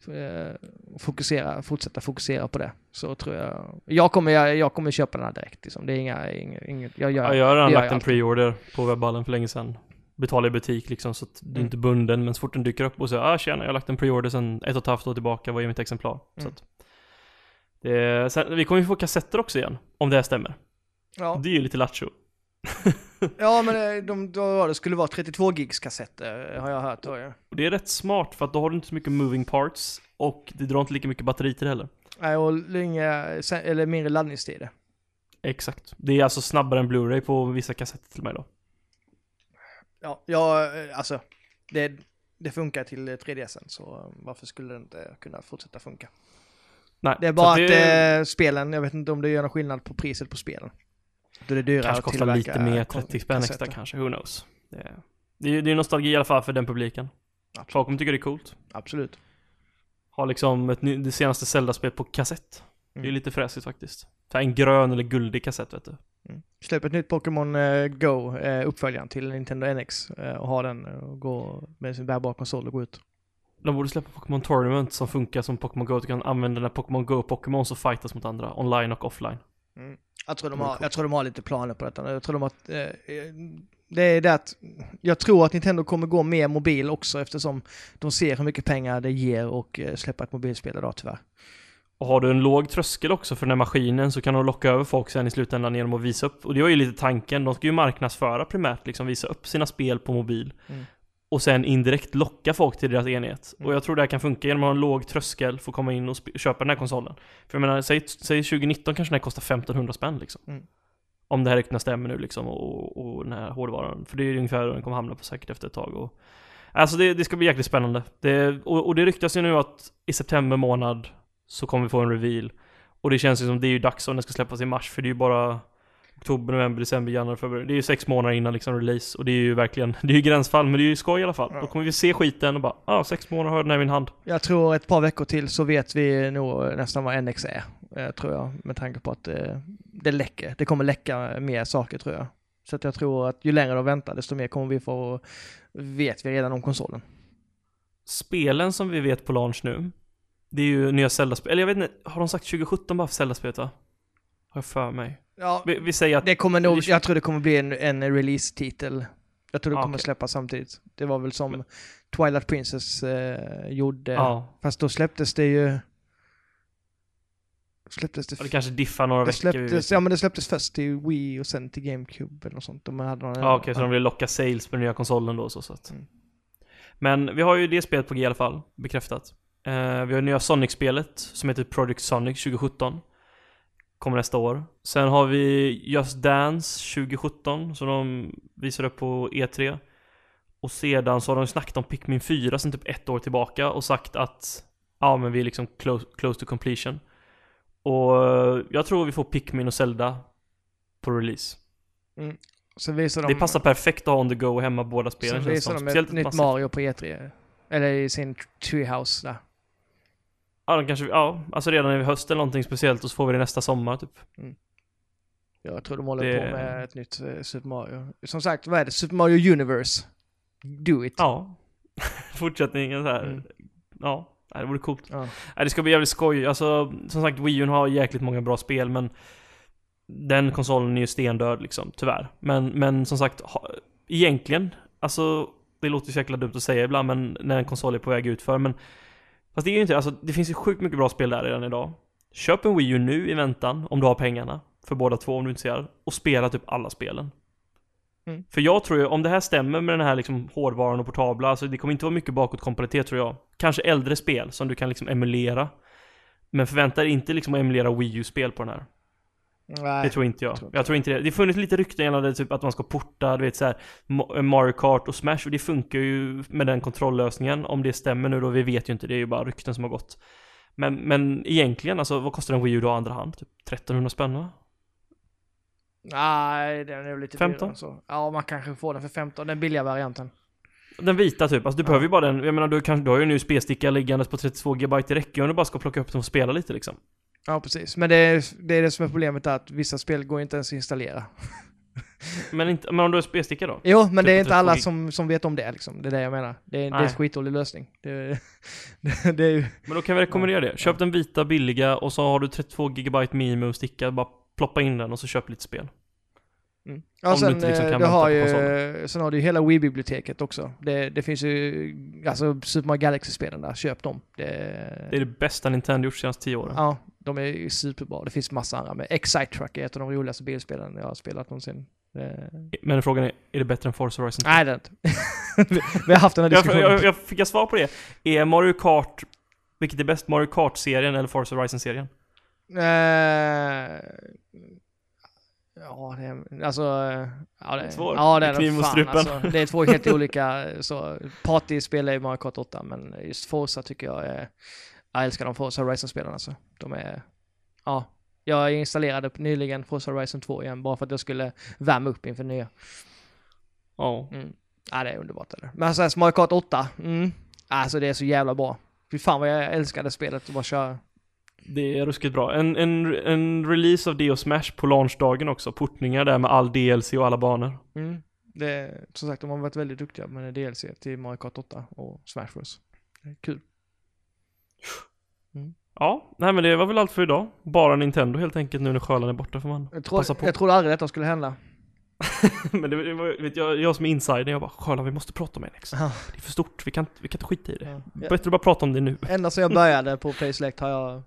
Eh, Fokusera, fortsätta fokusera på det. Så tror jag. Jag kommer, jag, jag kommer köpa den här direkt liksom. Det är inga, inga, inget, jag gör, Ja, jag har redan lagt en pre-order på webballen för länge sedan. Betala i butik liksom så att du Mm. inte är bunden. Men så fort den dyker upp och säger ah tjena, jag har lagt en pre-order sedan ett och ett halvt år tillbaka, vad är mitt exemplar? Så Mm. att, det, sen, vi kommer ju få kassetter också igen, om det här stämmer. ja. Det är ju lite lattjo. ja, men det, de, då, det skulle vara 32 gigs kassetter har jag hört. Har jag. Och det är rätt smart för att då har du inte så mycket moving parts och det drar inte lika mycket batterier heller. Nej, och inga, eller mindre laddningstider. Exakt. Det är alltså snabbare än Blu-ray på vissa kassetter till mig då. Ja, ja eh, alltså. Det, det funkar till eh, 3DSen, så varför skulle det inte kunna fortsätta funka? Nej, Det är bara att det eh, spelen, jag vet inte om det gör någon skillnad på priset på spelen. Då är det dyrare kanske att kostar lite tillverka mer, kon- 30 spänn extra kanske, who knows. Det är, det är, det är nostalgi i alla fall för den publiken. Absolut. Folk kommer tycka det är coolt. Absolut. Har liksom ett, det senaste Zelda-spelet på kassett. Det är Mm. lite fräsigt faktiskt. Så en grön eller guldig kassett vet du. Mm. Släpp ett nytt Pokémon eh, Go, uh, uppföljaren till Nintendo NX eh, och ha den eh, och gå med sin bärbara konsol och gå ut. De borde släppa Pokémon Tournament som funkar som Pokémon Go. Du kan använda dina Pokémon Go-Pokémon och fightas mot andra, online och offline. Jag tror, de har, jag tror de har lite planer på detta. Jag tror de har, eh, eh, Det är det att jag tror att Nintendo kommer gå mer mobil också eftersom de ser hur mycket pengar det ger och eh, släppa ett mobilspel idag tyvärr. Och har du en låg tröskel också för den här maskinen så kan de locka över folk sen i slutändan genom att visa upp. Och det var ju lite tanken, de ska ju marknadsföra primärt, liksom visa upp sina spel på mobil. Mm. Och sen indirekt locka folk till deras enhet. Mm. Och jag tror det här kan funka genom att ha en låg tröskel för att komma in och köpa den här konsolen. För jag menar, säg, säg 2019 kanske den här kostar 1500 spänn liksom. Mm. Om det här ryktena stämmer nu liksom och, och den här hårdvaran. För det är ju ungefär vad den kommer hamna på säkert efter ett tag. Och, alltså det, det ska bli jäkligt spännande. Det, och, och det ryktas ju nu att i september månad så kommer vi få en reveal. Och det känns ju som det är ju dags om den ska släppas i mars för det är ju bara oktober, november, december, januari, februari. Det är ju sex månader innan liksom release och det är ju verkligen, det är ju gränsfall men det är ju skoj i alla fall. Ja. Då kommer vi se skiten och bara, ja ah, sex månader har jag den här i min hand. Jag tror ett par veckor till så vet vi nog nästan vad NX är, eh, tror jag, med tanke på att det, det läcker. Det kommer läcka mer saker tror jag. Så att jag tror att ju längre de väntar, desto mer kommer vi få, vet vi redan om konsolen. Spelen som vi vet på launch nu, det är ju nya Zelda-spel, eller jag vet inte, har de sagt 2017 bara för Zelda-spelet va? Har jag för mig. Ja, Vi, vi säger att, det kommer nog, jag tror det kommer bli en, en release-titel. Jag tror det Ah, kommer okej. släppas samtidigt. Det var väl som Twilight Princess eh, gjorde. ja, Fast då släpptes det ju... Släpptes det... ja, det kanske diffar några det veckor. släpptes, ja men det släpptes först till Wii och sen till GameCube eller något sånt. De hade någon, Ja okej, så de vill locka sales på den nya konsolen då så, så att. Mm. Men vi har ju det spelet på G i alla fall, bekräftat. Eh, vi har nya Sonic-spelet som heter Project Sonic 2017. Kommer nästa år. Sen har vi Just Dance 2017 som de visar upp på E3. Och sedan så har de snackat om Pikmin 4 sen typ ett år tillbaka och sagt att ja men vi är liksom close, close to completion. Och jag tror vi får Pikmin och Zelda på release. Visar de, Det passar perfekt att ha on the go hemma båda spelen Sen visar de ett nytt massivt. Mario på E3. Eller i sin Treehouse där. Ja, kanske, ja, alltså redan i höst eller någonting speciellt och så får vi det nästa sommar typ. Jag tror de håller Det- på med ett nytt eh, Super Mario. Som sagt, vad är det? Super Mario Universe. Do it. Ja. Fortsättningen så här. Mm. Ja, det vore coolt. Ja. Det ska bli jävligt skoj. Alltså, som sagt, Wii U har jäkligt många bra spel men den konsolen är ju stendöd liksom, tyvärr. Men, men som sagt, ha, egentligen, alltså det låter så jäkla dumt att säga ibland men när en konsol är på väg ut för men Fast det är ju inte, alltså det finns ju sjukt mycket bra spel där redan idag. Köp en Wii U nu i väntan, om du har pengarna. För båda två om du inte ser Och spela typ alla spelen. Mm. För jag tror ju, om det här stämmer med den här liksom hårdvaran och portabla, alltså det kommer inte vara mycket bakåtkompatibilitet tror jag. Kanske äldre spel som du kan liksom emulera. Men förvänta dig inte liksom att emulera Wii U-spel på den här. Nej. Det tror inte jag. tror inte jag tror inte det. Det funnits lite rykten gällande typ att man ska porta, du vet så här, Ma- Mario Kart och Smash och det funkar ju med den kontrolllösningen. Om det stämmer nu då, vi vet ju inte, det är ju bara rykten som har gått. Men, men egentligen, alltså vad kostar en Wii U då andra hand? Typ 1300 spänn va? Nej, den är väl lite 15? dyrare så. Ja, man kanske får den för 15. Den billiga varianten. Den vita typ, alltså du Ja. behöver ju bara den, jag menar du, kan, du har ju nu spelsticka liggandes på 32 GB, det räcker ju om du bara ska plocka upp den och spela lite liksom. Ja, precis. Men det är, det är det som är problemet att vissa spel går inte ens att installera. Men, inte, men om du har spelsticka då? Jo, men Typ det är inte alla 32 som, som vet om det liksom. Det är det jag menar. Det är, det är en skitdålig lösning. Det, det, är ju... Men då kan vi rekommendera det. Köp den vita billiga och så har du 32 GB minimum sticka, bara ploppa in den och så köp lite spel. Mm. Ja, du sen, liksom eh, du har ju, sen har du ju hela Wii-biblioteket också. Det, det finns ju, alltså Super Mario Galaxy-spelen där, köp dem. Det, Det är det bästa Nintendo gjort de senaste 10 åren. Ja, de är ju superbra. Det finns massa andra med. Excite Truck är ett av de roligaste bilspelen jag har spelat någonsin. Det... Men frågan är, är det bättre än Forza Horizon 2? Nej, det är inte. vi, har haft den här jag, diskussionen. jag, jag fick jag svar på det? Är Mario Kart, vilket är bäst, Mario Kart-serien eller Forza Horizon-serien? Eh, ja, det är, alltså... eh, Ja, det, svårt. Ja, det är kniv mot fan, strupen. alltså, Det är två helt olika, så partyspel är ju Mario Kart 8, men just Forza tycker jag är... Jag älskar de Forza Horizon-spelen alltså. De är... Ja. Jag installerade nyligen Forza Horizon 2 igen, bara för att jag skulle värma upp inför nya. Ja. Mm. Ja, det är underbart. Eller? Men alltså, Mario Kart 8, mm. Alltså det är så jävla bra. Fy fan vad jag älskade spelet att bara köra. Det är ruskigt bra. En, en, en release av det och Smash på launchdagen också. Portningar där med all DLC och alla banor. Mm. Det, som sagt, de har varit väldigt duktiga med DLC till Mario Kart 8 och Smash Bros. Kul. Ja, nej men det var väl allt för idag. Bara Nintendo helt enkelt nu när skölan är borta får man Jag, tror, passa på. jag trodde aldrig detta skulle hända. Men det, det var, vet jag, jag som är insider, jag bara Sjöland vi måste prata om NX. Ja. Det är för stort, vi kan, vi kan inte skita i det. Ja. Bättre att bara prata om det nu. Ända sedan jag började på Play Select har jag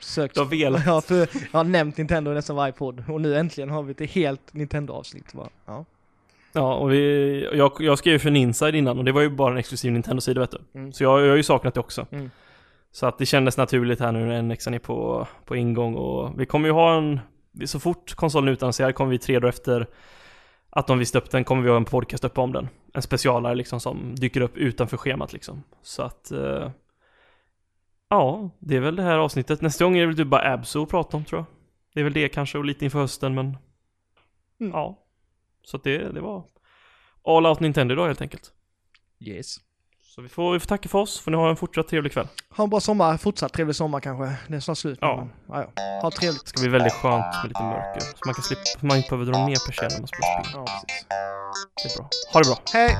sökt... Du har velat. Ja, för jag har nämnt Nintendo i nästan varje podd. Och nu äntligen har vi ett helt Nintendo-avsnitt. Bara, Ja. Ja, och vi, jag, jag skrev för en inside innan och det var ju bara en exklusiv Nintendo-sida vet du. Mm. Så jag, jag har ju saknat det också. Mm. Så att det kändes naturligt här nu när NX är på, på ingång och vi kommer ju ha en, så fort konsolen utannonserad kommer vi tre dagar efter att de visste upp den kommer vi ha en podcast uppe om den. En specialare liksom som dyker upp utanför schemat liksom. Så att eh, Ja, det är väl det här avsnittet. Nästa gång är det väl typ bara Abso att prata om tror jag. Det är väl det kanske och lite inför hösten men Mm. Ja. Så att det, det var All Out Nintendo idag helt enkelt. Yes. Så vi får, vi får tacka för oss, för ni har en fortsatt trevlig kväll. Ha en bra sommar, fortsatt trevlig sommar kanske. Det är snart slut. Ja. men- ja, ja. Ha trevligt. Det ska bli väldigt skönt med lite mörker. Så man kan slippa, man inte behöver dra ner persiennerna man spelar spel. Ja, precis. Det är bra. Ha det bra. Hej!